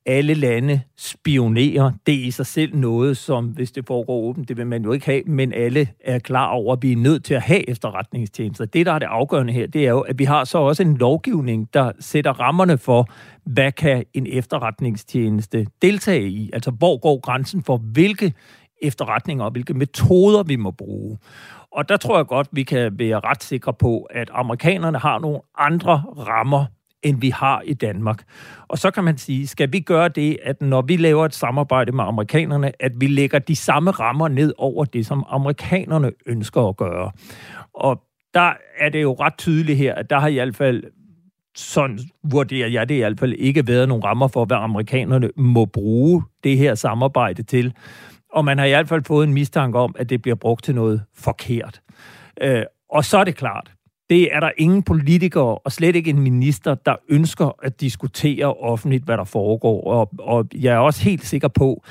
Speaker 10: alle lande spionerer. Det er i sig selv noget, som hvis det foregår åbent, det vil man jo ikke have, men alle er klar over, at vi er nødt til at have efterretningstjenester. Det, der er det afgørende her, det er jo, at vi har så også en lovgivning, der sætter rammerne for, hvad kan en efterretningstjeneste deltage i? Altså, hvor går grænsen for, hvilke efterretninger og hvilke metoder vi må bruge? Og der tror jeg godt, vi kan være ret sikre på, at amerikanerne har nogle andre rammer end vi har i Danmark. Og så kan man sige, skal vi gøre det, at når vi laver et samarbejde med amerikanerne, at vi lægger de samme rammer ned over det, som amerikanerne ønsker at gøre. Og der er det jo ret tydeligt her, at der har i hvert fald sådan vurderer jeg det i hvert fald ikke været nogle rammer for, hvad amerikanerne må bruge det her samarbejde til. Og man har i hvert fald fået en mistanke om, at det bliver brugt til noget forkert. Øh, og så er det klart, det er der ingen politikere, og slet ikke en minister, der ønsker at diskutere offentligt, hvad der foregår. Og, og jeg er også helt sikker på,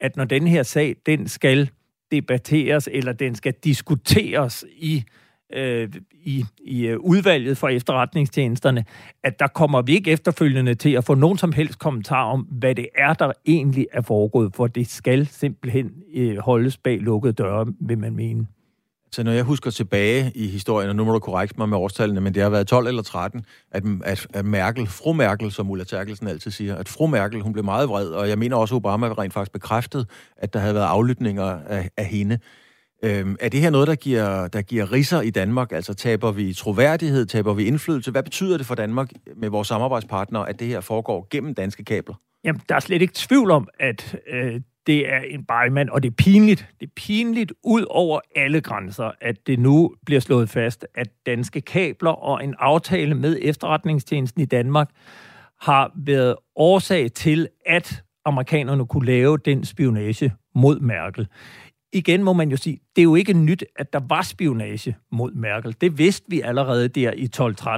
Speaker 10: at når den her sag, den skal debatteres, eller den skal diskuteres i øh, i, i øh, udvalget for efterretningstjenesterne, at der kommer vi ikke efterfølgende til at få nogen som helst kommentar om, hvad det er, der egentlig er foregået, for det skal simpelthen øh, holdes bag lukkede døre, vil man mene.
Speaker 2: Så når jeg husker tilbage i historien, og nu må du korrekte mig med årstallene, men det har været 12 eller 13, at, at, at Merkel, fru Merkel, som Ulla Terkelsen altid siger, at fru Merkel, hun blev meget vred, og jeg mener også, at Obama rent faktisk bekræftet, at der havde været aflytninger af, af hende. Øhm, er det her noget, der giver, der giver risser i Danmark? Altså taber vi troværdighed, taber vi indflydelse? Hvad betyder det for Danmark med vores samarbejdspartnere, at det her foregår gennem danske kabler?
Speaker 10: Jamen, der er slet ikke tvivl om, at øh, det er en bejmand, og det er pinligt. Det er pinligt ud over alle grænser, at det nu bliver slået fast, at danske kabler og en aftale med efterretningstjenesten i Danmark har været årsag til, at amerikanerne kunne lave den spionage mod Merkel igen må man jo sige, det er jo ikke nyt, at der var spionage mod Merkel. Det vidste vi allerede der i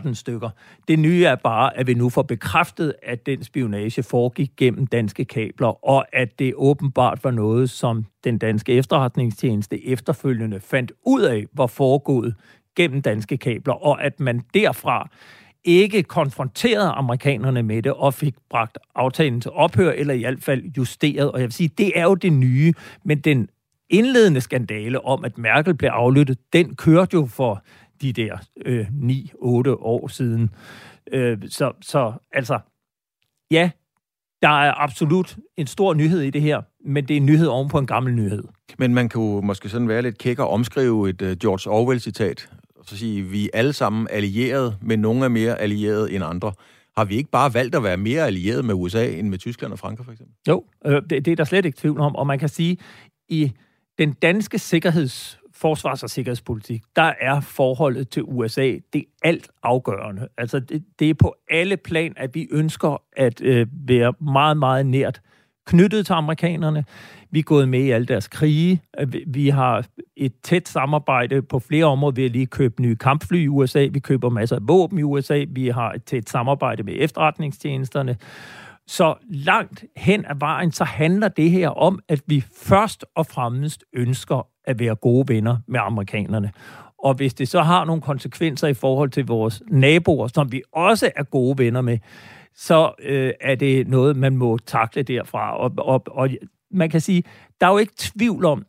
Speaker 10: 12-13 stykker. Det nye er bare, at vi nu får bekræftet, at den spionage foregik gennem danske kabler, og at det åbenbart var noget, som den danske efterretningstjeneste efterfølgende fandt ud af, var foregået gennem danske kabler, og at man derfra ikke konfronterede amerikanerne med det og fik bragt aftalen til ophør, eller i hvert fald justeret. Og jeg vil sige, det er jo det nye, men den indledende skandale om, at Merkel blev aflyttet, den kørte jo for de der øh, 9-8 år siden. Øh, så, så altså, ja, der er absolut en stor nyhed i det her, men det er en nyhed oven på en gammel nyhed.
Speaker 2: Men man kan jo måske sådan være lidt kæk og omskrive et uh, George Orwell-citat, og så sige, vi er alle sammen allierede, men nogle er mere allierede end andre. Har vi ikke bare valgt at være mere allierede med USA end med Tyskland og Frankrig, for eksempel?
Speaker 10: Jo, øh, det, det er der slet ikke tvivl om, og man kan sige, i den danske sikkerheds, forsvars- og sikkerhedspolitik, der er forholdet til USA det er alt afgørende. Altså det, det er på alle plan, at vi ønsker at øh, være meget, meget nært knyttet til amerikanerne. Vi er gået med i alle deres krige. Vi har et tæt samarbejde på flere områder. Vi har lige købt nye kampfly i USA. Vi køber masser af våben i USA. Vi har et tæt samarbejde med efterretningstjenesterne. Så langt hen ad vejen, så handler det her om, at vi først og fremmest ønsker at være gode venner med amerikanerne. Og hvis det så har nogle konsekvenser i forhold til vores naboer, som vi også er gode venner med, så øh, er det noget, man må takle derfra. Og, og, og man kan sige, der er jo ikke tvivl om,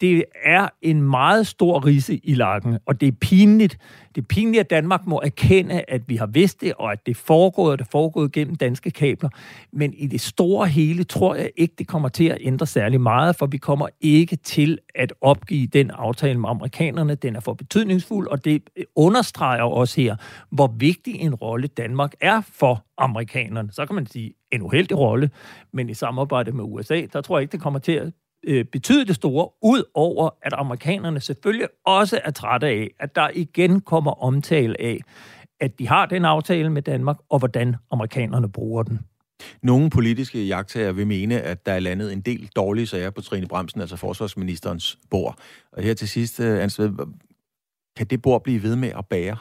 Speaker 10: det er en meget stor rise i lakken, og det er pinligt. Det er pinligt, at Danmark må erkende, at vi har vidst det, og at det foregår, og det foregår gennem danske kabler. Men i det store hele tror jeg ikke, det kommer til at ændre særlig meget, for vi kommer ikke til at opgive den aftale med amerikanerne. Den er for betydningsfuld, og det understreger også her, hvor vigtig en rolle Danmark er for amerikanerne. Så kan man sige, en uheldig rolle, men i samarbejde med USA, der tror jeg ikke, det kommer til at øh, betyde det store, ud over at amerikanerne selvfølgelig også er trætte af, at der igen kommer omtale af, at de har den aftale med Danmark, og hvordan amerikanerne bruger den.
Speaker 2: Nogle politiske jagttager vil mene, at der er landet en del dårlige sager på Trine Bremsen, altså forsvarsministerens bord. Og her til sidst, øh, Ansved, kan det bord blive ved med at bære?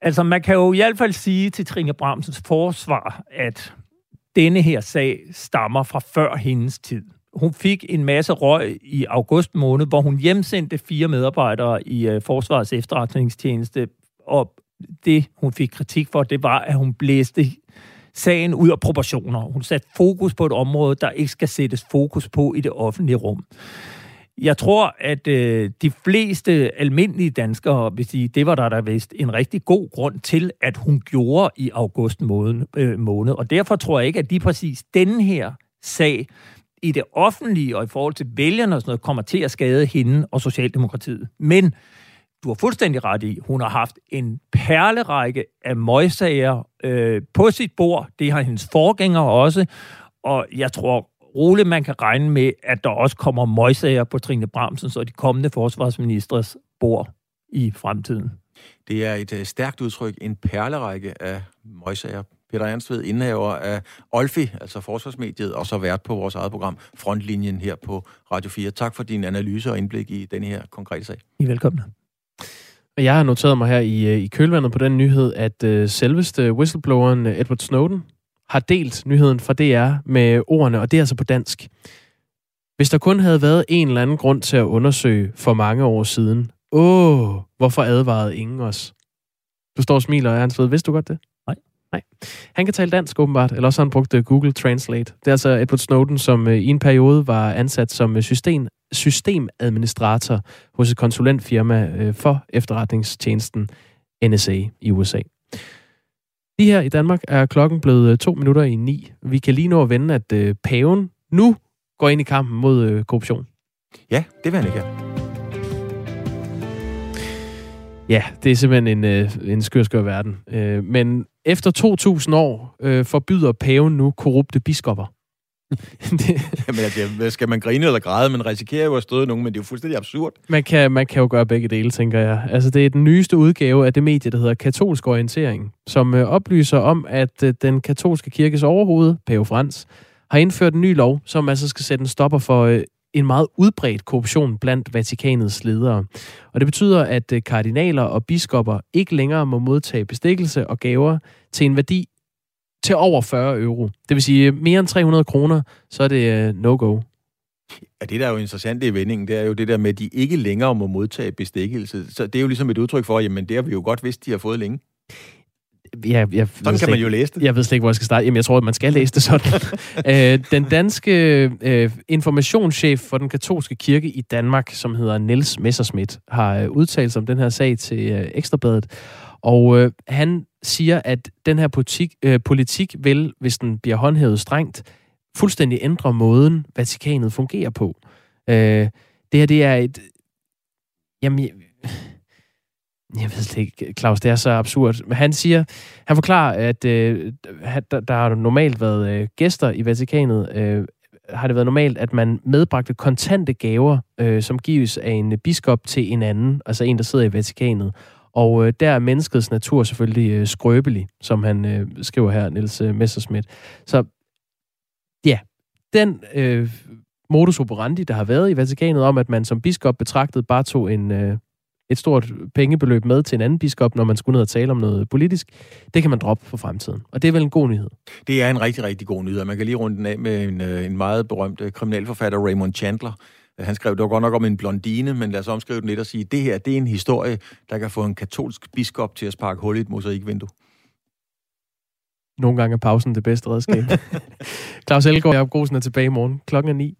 Speaker 10: Altså, man kan jo i hvert fald sige til Trine Bremsens forsvar, at denne her sag stammer fra før hendes tid hun fik en masse røg i august måned, hvor hun hjemsendte fire medarbejdere i øh, Forsvarets efterretningstjeneste, og det, hun fik kritik for, det var, at hun blæste sagen ud af proportioner. Hun satte fokus på et område, der ikke skal sættes fokus på i det offentlige rum. Jeg tror, at øh, de fleste almindelige danskere vil sige, det var der da vist en rigtig god grund til, at hun gjorde i august måned. Øh, måned. Og derfor tror jeg ikke, at lige præcis denne her sag i det offentlige og i forhold til vælgerne og sådan noget, kommer til at skade hende og Socialdemokratiet. Men du har fuldstændig ret i, hun har haft en perlerække af møgsager øh, på sit bord. Det har hendes forgænger også. Og jeg tror roligt, man kan regne med, at der også kommer møgsager på Trine Bramsens og de kommende forsvarsministres bord i fremtiden.
Speaker 2: Det er et øh, stærkt udtryk, en perlerække af møgsager Peter Ernstved, indhaver af Olfi, altså forsvarsmediet, og så vært på vores eget program Frontlinjen her på Radio 4. Tak for din analyse og indblik i denne her konkrete sag.
Speaker 10: I er.
Speaker 1: Og jeg har noteret mig her i, øh, i kølvandet på den nyhed, at uh, selveste whistlebloweren Edward Snowden har delt nyheden fra DR med ordene, og det er altså på dansk. Hvis der kun havde været en eller anden grund til at undersøge for mange år siden, åh, hvorfor advarede ingen os? Du står og smiler, Ernst ved. Vidste du godt det? Nej. Han kan tale dansk åbenbart, eller også har han brugt øh, Google Translate. Det er altså Edward Snowden, som øh, i en periode var ansat som øh, system, systemadministrator hos et konsulentfirma for efterretningstjenesten NSA i USA. Lige her i Danmark er klokken blevet to minutter i ni. Vi kan lige nå at vende, at paven nu går ind i kampen mod korruption.
Speaker 2: Ja, det vil han ikke have.
Speaker 1: Ja, det er simpelthen en, en skør, skør verden. Men efter 2000 år øh, forbyder paven nu korrupte biskopper.
Speaker 2: det... Jamen, altså, skal man grine eller græde? Man risikerer jo at støde nogen, men det er jo fuldstændig absurd.
Speaker 1: Man kan, man kan jo gøre begge dele, tænker jeg. Altså, det er den nyeste udgave af det medie, der hedder Katolsk Orientering, som øh, oplyser om, at øh, den katolske kirkes overhoved, Pave Frans, har indført en ny lov, som altså skal sætte en stopper for øh, en meget udbredt korruption blandt Vatikanets ledere. Og det betyder, at øh, kardinaler og biskopper ikke længere må modtage bestikkelse og gaver til en værdi til over 40 euro. Det vil sige øh, mere end 300 kroner, så er det øh, no-go.
Speaker 2: Ja, det der er jo interessant i vendingen, det er jo det der med, at de ikke længere må modtage bestikkelse. Så det er jo ligesom et udtryk for, jamen det har vi jo godt vidst, de har fået længe.
Speaker 1: Ja, jeg
Speaker 2: sådan kan man jo læse det.
Speaker 1: Jeg ved slet ikke, hvor jeg skal starte. Jamen, jeg tror, at man skal læse det sådan. øh, den danske øh, informationschef for den katolske kirke i Danmark, som hedder Niels Messerschmidt, har øh, udtalt sig om den her sag til øh, Ekstrabladet. Og øh, han siger, at den her politik, øh, politik vil, hvis den bliver håndhævet strengt, fuldstændig ændre måden, Vatikanet fungerer på. Øh, det her, det er et... Jamen, jeg ved slet ikke, Claus, det er så absurd. Men han siger, han forklarer, at øh, der, der har normalt været øh, gæster i Vatikanet, øh, har det været normalt, at man medbragte kontante gaver, øh, som gives af en biskop til en anden, altså en, der sidder i Vatikanet. Og øh, der er menneskets natur selvfølgelig øh, skrøbelig, som han øh, skriver her, Niels øh, Messerschmidt. Så ja, den øh, modus operandi, der har været i Vatikanet om, at man som biskop betragtet bare tog en, øh, et stort pengebeløb med til en anden biskop, når man skulle ned og tale om noget politisk, det kan man droppe for fremtiden. Og det er vel en god nyhed?
Speaker 2: Det er en rigtig, rigtig god nyhed. Man kan lige runde den af med en, øh, en meget berømt øh, kriminalforfatter, Raymond Chandler. Han skrev, det var godt nok om en blondine, men lad os omskrive den lidt og sige, det her, det er en historie, der kan få en katolsk biskop til at sparke hul i et mosaikvindue.
Speaker 1: Nogle gange er pausen det bedste redskab. Claus Elgaard og Jacob Grosen er tilbage i morgen klokken er 9.